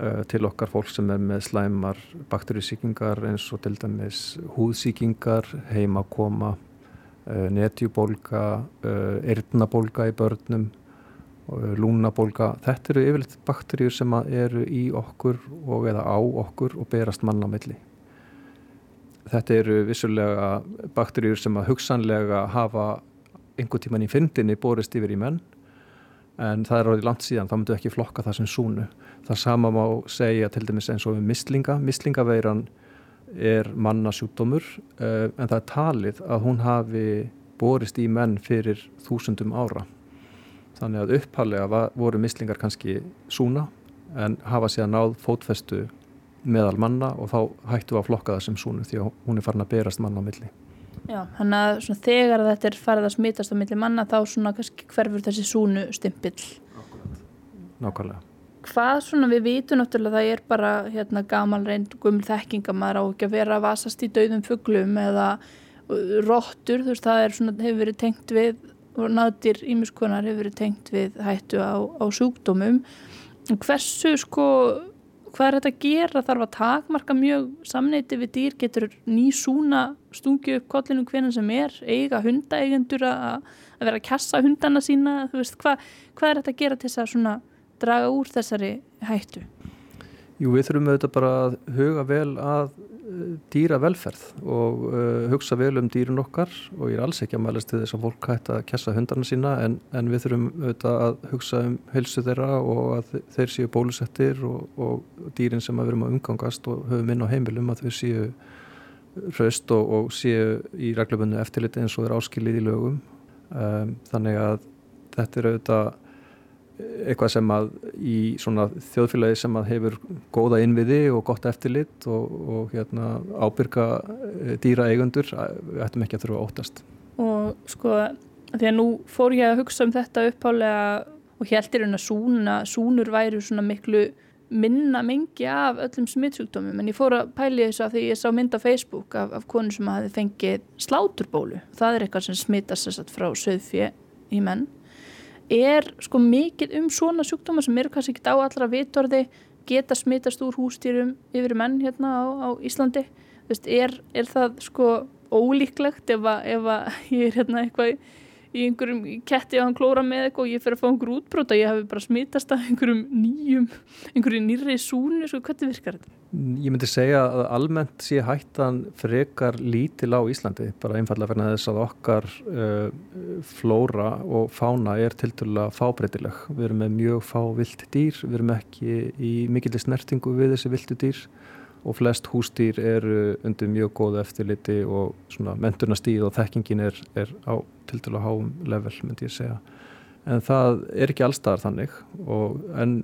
uh, til okkar fólk sem er með slæmar bakterísíkingar eins og til dæmis húðsíkingar, heimakoma, uh, netjubólga, uh, eirnabólga í börnum, lúnabólga. Þetta eru yfirleitt bakteríur sem eru í okkur og eða á okkur og berast manna milli. Þetta eru vissulega bakteríur sem að hugsanlega hafa einhver tíman í fyndinni borist yfir í menn en það er orðið langt síðan, þá myndu ekki flokka það sem súnu. Það sama má segja til dæmis eins og um mislinga. Mislingaveiran er mannasjúkdómur uh, en það er talið að hún hafi borist í menn fyrir þúsundum ára. Þannig að upphalega voru mislingar kannski súna en hafa síðan náð fótfestu meðal manna og þá hættu að flokka það sem súnu því að hún er farin að berast manna á milli. Já, þannig að þegar þetta er farið að smitast á milli manna þá svona kannski hverfur þessi súnu stimpill. Nákvæmlega. Hvað svona við vitum náttúrulega það er bara hérna gamal reynd gummul þekkinga maður á ekki að vera að vasast í dauðum fugglum eða róttur þú veist það er svona hefur verið tengt við og náðir ímiskonar hefur verið tengt við hættu á, á sjúkdómum. Hversu sko hvað er þetta að gera? Þarf að takmarka mjög samneiti við dýr? Getur ný súna stungið upp kollinu hvernig sem er? Eiga hundaeigendur að, að vera að kjassa hundana sína? Veist, hva, hvað er þetta að gera til þess að draga úr þessari hættu? Jú, við þurfum auðvitað bara að huga vel að dýra velferð og uh, hugsa vel um dýrun okkar og ég er alls ekki að mælast til þess að fólk hægt að kessa hundarna sína en, en við þurfum auðvitað að hugsa um helsu þeirra og að þeir séu bólusettir og, og dýrin sem að verum að umgangast og höfum inn á heimilum að þau séu raust og, og séu í reglubunni eftirliti eins og er áskilið í lögum. Um, þannig að þetta er auðvitað eitthvað sem að í svona þjóðfélagi sem að hefur góða innviði og gott eftirlit og, og hérna, ábyrga eh, dýra eigundur, við ættum ekki að þurfa að óttast. Og sko, því að nú fór ég að hugsa um þetta upphálega og heldir hérna súna, súnur væri svona miklu minna mengi af öllum smittsjúkdómum en ég fór að pæli þessu að því ég sá mynd á Facebook af, af konu sem hafi fengið sláturbólu. Það er eitthvað sem smittast frá söðfjö í menn er sko mikið um svona sjúkdóma sem eru kannski ekki á allra vitorði geta smitast úr hústýrum yfir menn hérna á, á Íslandi. Vist, er, er það sko ólíklegt ef að, ef að ég er hérna eitthvað í einhverjum ketti að hann klóra með eitthvað og ég fer að fá einhverjum útbrót og ég hafi bara smitast af einhverjum nýjum, einhverjum nýri súni, sko hvernig virkar þetta? Ég myndi segja að almennt sé hættan frekar lítil á Íslandi, bara einfallega fyrir þess að okkar uh, flóra og fána er til dæla fábreytileg. Við erum með mjög fá vilt dýr, við erum ekki í mikillir snertingu við þessi viltu dýr og flest hústýr eru undir mjög góð eftirliti og svona mentunastíð og þekkingin er, er á til dælu háum level myndi ég segja. En það er ekki allstaðar þannig og enn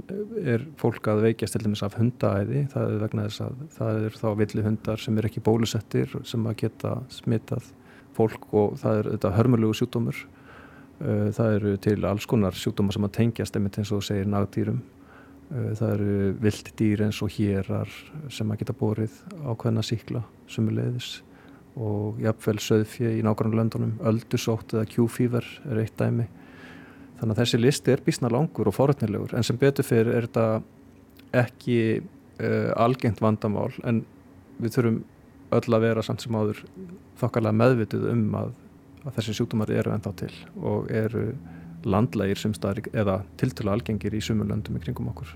er fólk að veikjast til dæmis af hundaæði. Það er vegna þess að það er þá villi hundar sem er ekki bólusettir sem að geta smitað fólk og það er þetta hörmulegu sjúkdómur. Það eru til alls konar sjúkdómar sem að tengjast einmitt eins og segir nagdýrum það eru vilt dýr eins og hérar sem að geta borið ákveðna síkla sumulegðis og jafnvel söðfjö í nákvæmlega löndunum, öldusótt eða Q-fíver er eitt dæmi. Þannig að þessi listi er bísna langur og forutnilegur en sem betur fyrir er þetta ekki uh, algengt vandamál en við þurfum öll að vera samt sem áður þokkarlega meðvitið um að, að þessi sjúkdómar eru ennþá til og eru landlægir sem staðir eða tiltala algengir í sumulöndum í kringum okkur.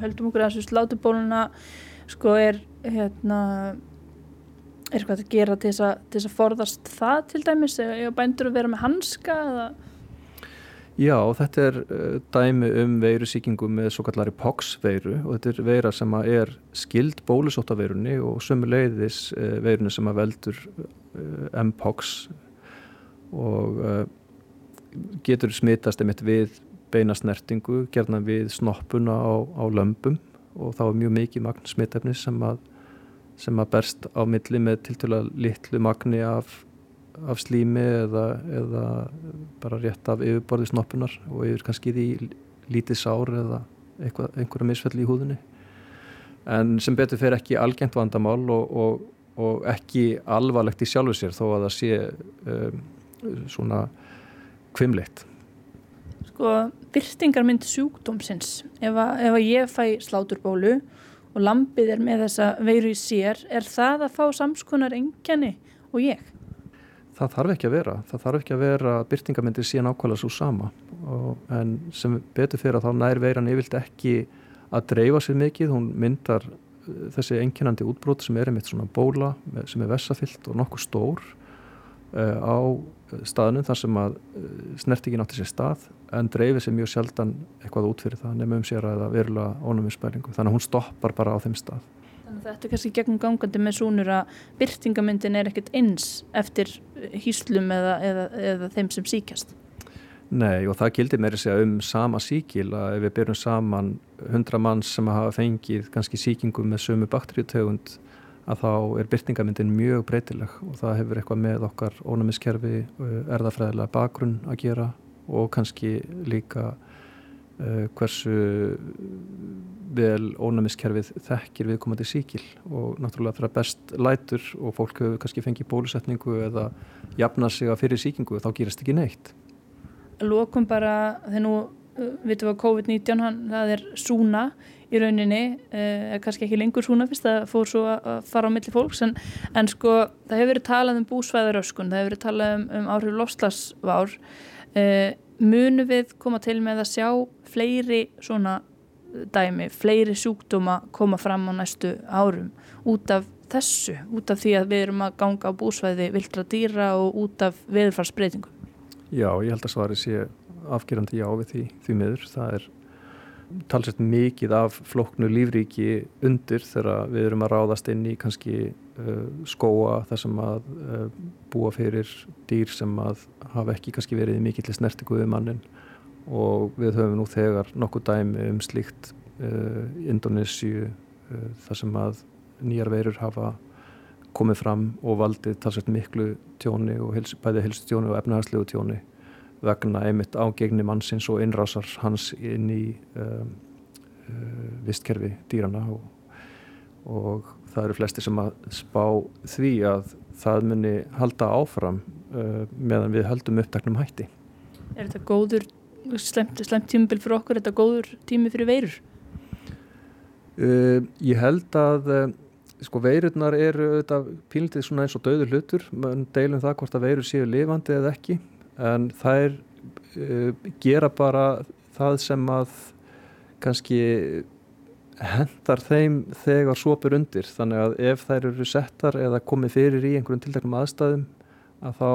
Höldum okkur að þessu slátubóluna sko er hérna er eitthvað að gera til þess að forðast það til dæmis eða bændur að vera með hanska eða Já, þetta er uh, dæmi um veirusíkingu með svo kallari POX-veiru og þetta er veira sem er skild bólusóttaveirunni og sömuleiðis uh, veirunni sem að veldur uh, MPOX og getur smittast einmitt við beinasnertingu, gerna við snoppuna á, á lömpum og þá er mjög mikið magn smittefni sem að, sem að berst á milli með tiltala litlu magni af, af slími eða, eða bara rétt af yfirborði snoppunar og yfir kannski því lítið sár eða eitthvað, einhverja misfelli í húðinni. En sem betur fer ekki algengt vandamál og, og, og ekki alvarlegt í sjálfu sér þó að það sé um, svona kvimleitt? Sko, byrtingarmynd sjúkdómsins ef að, ef að ég fæ sláturbólu og lampið er með þessa veiru í sér, er það að fá samskonar engjani og ég? Það þarf ekki að vera. Það þarf ekki að vera byrtingarmyndir síðan ákvæmlega svo sama og, en sem betur fyrir að þá nær veiran yfirlt ekki að dreifa sér mikið, hún myndar uh, þessi enginandi útbrót sem er einmitt svona bóla sem er vessafyllt og nokkuð stór á staðnum þar sem að eh, snertingin átti sér stað en dreifir sér mjög sjaldan eitthvað út fyrir það nefnum sér að verulega ónumiðspælingu þannig að hún stoppar bara á þeim stað. Þannig að þetta er kannski gegnum gangandi með súnur að byrtingamyndin er ekkert eins eftir hýslum eða, eða, eða þeim sem síkjast Nei og það gildir meiri segja um sama síkil að ef við byrjum saman hundra manns sem hafa fengið kannski síkingu með sömu bakteríutegund að þá er byrtingamyndin mjög breytileg og það hefur eitthvað með okkar ónæmiskerfi, erðafræðilega bakgrunn að gera og kannski líka uh, hversu vel ónæmiskerfið þekkir viðkomandi síkil og náttúrulega þegar best lætur og fólk hefur kannski fengið bólusetningu eða jafna sig að fyrir síkingu þá gerist ekki neitt. Lókum bara þegar nú uh, vitum við að COVID-19 það er súna í rauninni eh, kannski ekki lengur súna fyrst að fór svo að fara á milli fólks en, en sko það hefur verið talað um búsvæðaröskun það hefur verið talað um, um áhrif lofslagsvár eh, munu við koma til með að sjá fleiri svona dæmi, fleiri sjúkdóma koma fram á næstu árum út af þessu, út af því að við erum að ganga á búsvæði vildra dýra og út af viðfarsbreytingum Já, ég held að svari sé afgerandi já við því, því miður. Það er talsett mikið af floknu lífríki undir þegar við erum að ráðast inn í kannski uh, skóa þar sem að uh, búa fyrir dýr sem að hafa ekki kannski verið mikill snertiku við mannin og við höfum nú þegar nokkuð dæmi um slíkt uh, Indonésiu uh, þar sem að nýjar veirur hafa komið fram og valdið talsett miklu tjóni og hils, bæði helstu tjóni og efnahagslegu tjóni vegna einmitt ágegni mannsins og innrásar hans inn í um, uh, vistkerfi dýrana og, og það eru flesti sem að spá því að það muni halda áfram uh, meðan við höldum upptaknum hætti. Er þetta góður, slemt, slemt tímubil fyrir okkur, er þetta góður tími fyrir veirur? Uh, ég held að uh, sko veirurnar eru auðvitað pílitið svona eins og döður hlutur mann deilum það hvort að veirur séu lifandi eða ekki en þær uh, gera bara það sem að kannski hendar þeim þegar sopur undir. Þannig að ef þær eru settar eða komið fyrir í einhverjum tiltaknum aðstæðum að þá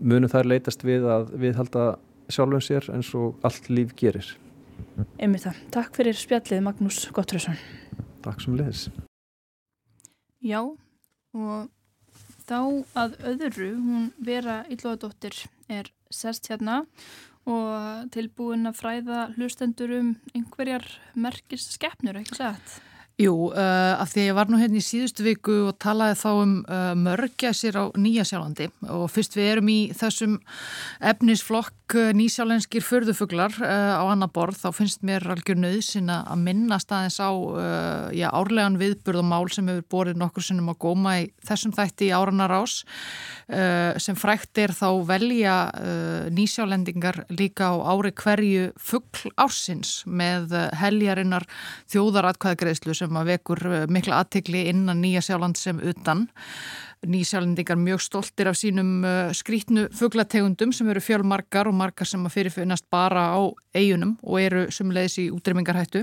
munum þær leitast við að við halda sjálfum sér eins og allt líf gerir. Einmitt það. Takk fyrir spjallið Magnús Gottröðsson Takk sem leðis Já, og þá að öðru, hún Vera Íllóðadóttir er sest hérna og tilbúin að fræða hlustendur um einhverjar merkist skeppnur, ekki sett? Jú, uh, af því að ég var nú hérna í síðustu viku og talaði þá um uh, mörgæsir á Nýjasjálandi og fyrst við erum í þessum efnisflokk uh, nýsjálenskir förðufuglar uh, á annar borð þá finnst mér algjör nöðsinn að minnast aðeins á uh, já, árlegan viðburð og mál sem hefur borið nokkur sinnum að góma í þessum þætti í áranar ás uh, sem frækt er þá velja nýsjálendingar líka á ári hverju fuggl ársins með heljarinnar þjóðaratkvæðagreðslu sem sem að vekur eh, mikla aðtegli innan Nýja Sjáland sem utan. Nýjasjálendingar mjög stoltir af sínum uh, skrítnu fugglategundum sem eru fjölmarkar og markar sem að fyrirfinnast bara á eigunum og eru sumleðis í útrymmingarhættu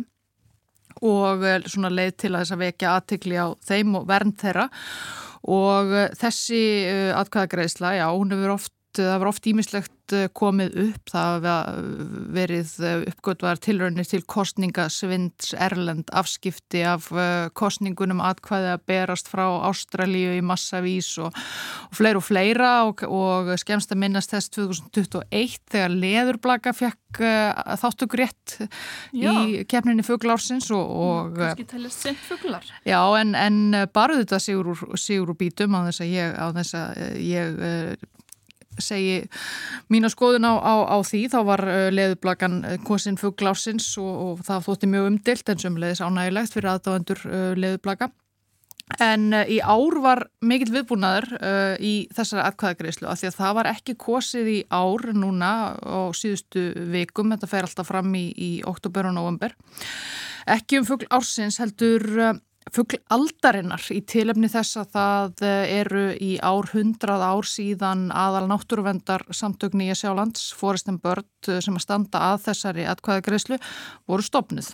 og uh, svona leið til að þess að vekja aðtegli á þeim og vernd þeirra og þessi atkvæðagreðsla, já, hún hefur oft það var oft ímislegt eh, komið upp, það verið eh, uppgötvar tilraunir til kostningasvinds Erlend afskipti af eh, kostningunum atkvæði að berast frá Ástralíu í massavís og, og fleira og fleira. Og, og skemst að minnast þess 2021 þegar Leðurblaka fekk þáttugrétt í kefninni fugglársins og, og kannski talast sent fugglar Já, en, en bara þetta sigur úr, sigur úr bítum á þess að ég, á þess að ég segi mína skoðun á, á, á því. Þá var uh, leðublagan uh, kosin fugglársins og, og það þótti mjög umdilt en sömulegis ánægilegt fyrir aðdáðandur uh, leðublaga en í ár var mikill viðbúnaður í þessari atkvæðagreyslu af því að það var ekki kosið í ár núna á síðustu vikum. Þetta fer alltaf fram í, í oktober og november ekki um fuggl ársins heldur Fugl aldarinnar í tilefni þess að það eh, eru í ár hundrað ár síðan aðal náttúruvendar samtökni í Sjálands, Forrestin Börd eh, sem að standa að þessari atkvæðagreyslu voru stopnuð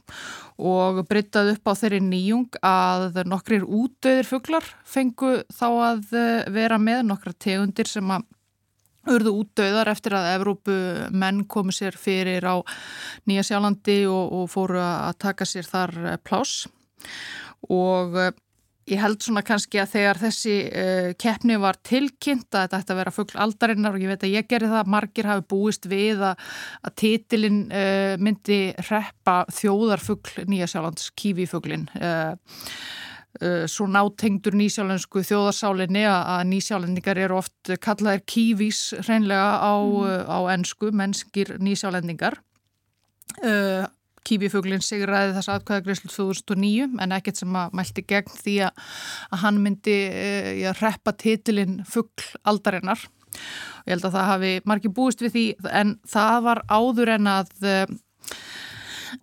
og bryttað upp á þeirri nýjung að nokkrir útöðir fuglar fengu þá að eh, vera með nokkra tegundir sem að urðu útdauðar eftir að Evrópu menn komu sér fyrir á Nýja Sjálandi og, og fóru að taka sér þar plás og uh, ég held svona kannski að þegar þessi uh, keppni var tilkynnt að þetta ætti að vera fuggl aldarinnar og ég veit að ég gerði það, margir hafi búist við að, að titilinn uh, myndi reppa þjóðarfuggl Nýjasjálands kífifugglin svo nátengdur nýsjálensku þjóðarsálinni að nýsjálendingar eru oft kallaðir kífís hreinlega á, mm. á ennsku, mennskir nýsjálendingar. Kífifuglinn sigraði þess aðkvæðagreyslu 2009 en ekkert sem að mælti gegn því að, hann myndi uh, ja, reppa titilinn fuggl aldarinnar. Og ég held að það hafi margir búist við því en það var áður en að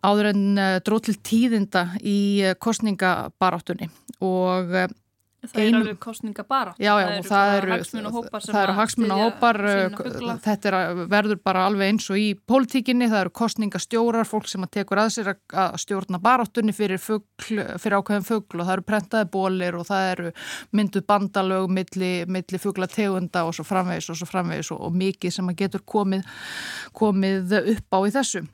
áður en dróð til tíðinda í kostningabaráttunni og Það er alveg kostninga bara. Já, já, það, það eru hagsmunahópar. Það eru hagsmunahópar, þetta er, verður bara alveg eins og í pólitíkinni, það eru kostningastjórar, fólk sem að tekur að sér að stjórna baráttunni fyrir, fugl, fyrir ákveðin fuggl og það eru prentaði bólir og það eru mynduð bandalög milli, milli fugglategunda og svo framvegis og svo framvegis og, og mikið sem að getur komið, komið upp á í þessu.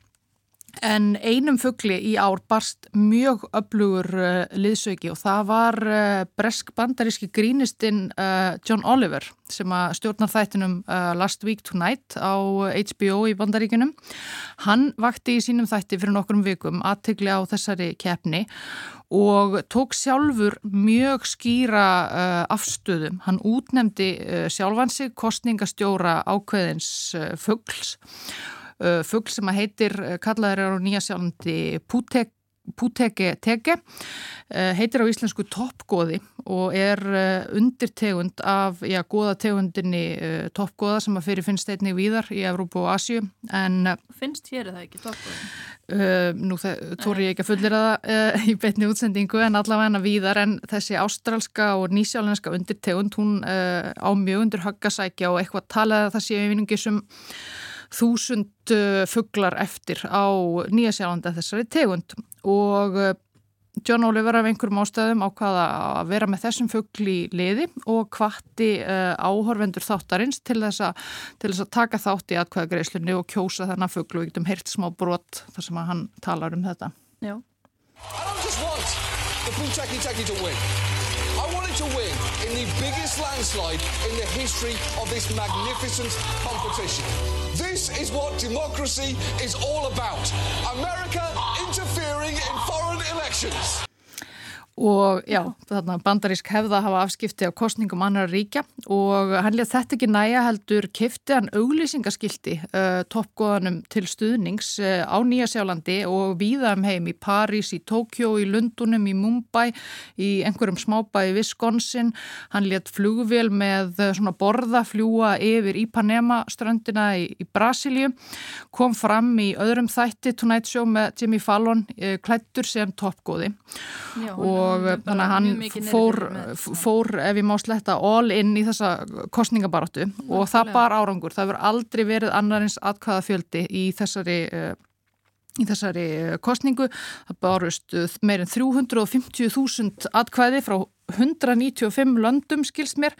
En einum fuggli í ár barst mjög öflugur uh, liðsauki og það var uh, bresk bandaríski grínistinn uh, John Oliver sem stjórnar þættinum uh, Last Week Tonight á HBO í bandaríkunum. Hann vakti í sínum þætti fyrir nokkrum vikum aðtegli á þessari keppni og tók sjálfur mjög skýra uh, afstöðum. Hann útnemdi uh, sjálfansi kostningastjóra ákveðins fuggls Uh, fuggl sem að heitir, uh, kallaður er á Nýjasjálandi Pútek Púteke teke, uh, heitir á íslensku toppgóði og er undirtegund af, já, góðategundinni toppgóða sem að fyrir finnst einnig víðar í Evrópu og Asju. En, finnst hér eða ekki toppgóði? Uh, nú tóri ég ekki að fullera það uh, í betni útsendingu en allavega að víðar en þessi ástrálska og nýsjálenska undirtegund, hún uh, á mjög undir höggasækja og eitthvað talaði það séu yfiringi sem þúsund uh, fugglar eftir á Nýjasjálanda þessari tegund og uh, John Oliver af einhverjum ástæðum ákvaða að vera með þessum fuggl í liði og hvatti uh, áhorfendur þáttarins til þess, a, til þess að taka þátt í atkvæða greiðslunni og kjósa þennan fuggl og viktum heirt smá brot þar sem hann talar um þetta. Já. I don't just want the Butaki Taki to win. I want it to win in the biggest landslide in the history of this magnificent competition. This is what democracy is all about. America interfering in foreign elections. Og já, þarna bandarísk hefða hafa afskipti á kostningum annar ríkja og hann létt þetta ekki næja heldur kifti hann auglýsingaskildi uh, toppgóðanum til stuðnings uh, á Nýjasjálandi og víða um heim í París, í Tókjó, í Lundunum, í Mumbai, í einhverjum smábæ í Wisconsin, hann létt flugvél með uh, svona borða fljúa yfir Ipanema strandina í, í Brasilíu, kom fram í öðrum þætti Tonight Show með Jimmy Fallon klættur sem toppgóði og og þannig að hann fór, fór ef ég má sletta all in í þessa kostningabaróttu og það bar árangur, það verður aldrei verið annarins atkvæða fjöldi í þessari uh, í þessari kostningu, það barust meirinn 350.000 atkvæði frá 195 löndum skilst mér.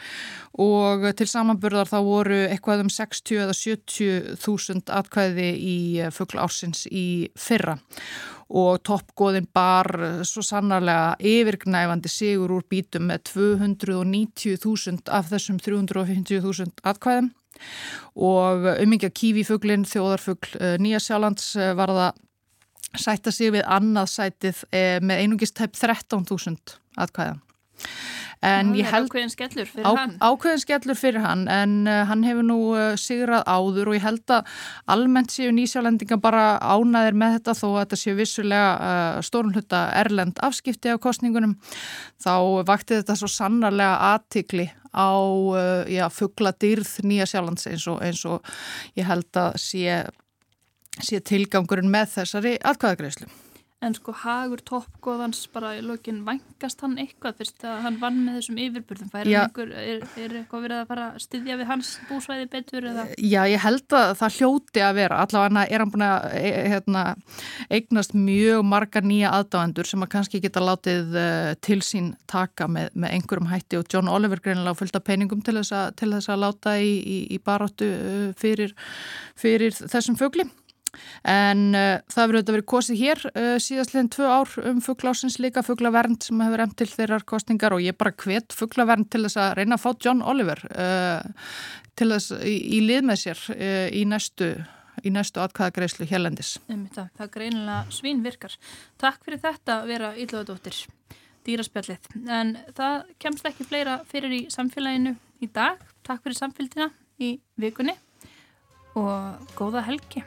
Og til samanburðar þá voru eitthvað um 60 eða 70.000 atkvæði í fuggla ársins í fyrra og toppgóðin bar svo sannarlega yfirgnæfandi sigur úr bítum með 290.000 af þessum 350.000 atkvæðum og umingja kífífuglin, þjóðarfugl eh, Nýjasjálands eh, var það sætta sig við annað sætið eh, með einungist tæp 13.000 atkvæðan. En ég held ákveðin skellur fyrir á, hann. ákveðin skellur fyrir hann en uh, hann hefur nú uh, sigrað áður og ég held að almennt séu nýsjálendinga bara ánaðir með þetta þó að þetta séu vissulega uh, stórun hluta erlend afskipti af kostningunum þá vakti þetta svo sannarlega aðtikli á já, fuggla dyrð nýjasjálands eins, eins og ég held að sé, sé tilgangurinn með þessari atkvæðagreyslu En sko hagur toppgóðans bara í lokin vangast hann eitthvað? Fyrst að hann vann með þessum yfirbyrðum er, einhver, er, er eitthvað verið að fara að styðja við hans búsvæði betur eða? Já, ég held að það hljóti að vera. Allavega er hann búin að e, hérna, eignast mjög marga nýja aðdáendur sem að kannski geta látið uh, til sín taka með, með einhverjum hætti. Og John Oliver greinilega fylgta peningum til þess að, til þess að láta í, í, í baráttu uh, fyrir, fyrir þessum fögli En uh, það verður auðvitað verið kosið hér uh, síðastleginn tvö ár um fugglásins líka fugglavernd sem hefur emt til þeirrar kostingar og ég bara hvet fugglavernd til þess að reyna að fá John Oliver uh, til þess í, í lið með sér uh, í næstu í næstu atkvæðagreyslu hérlendis. Það, það greinilega svín virkar. Takk fyrir þetta vera Ílluðadóttir. dýraspjallið. En það kemst ekki fleira fyrir í samfélaginu í dag. Takk fyrir samfélgina í vikunni og góða helgi.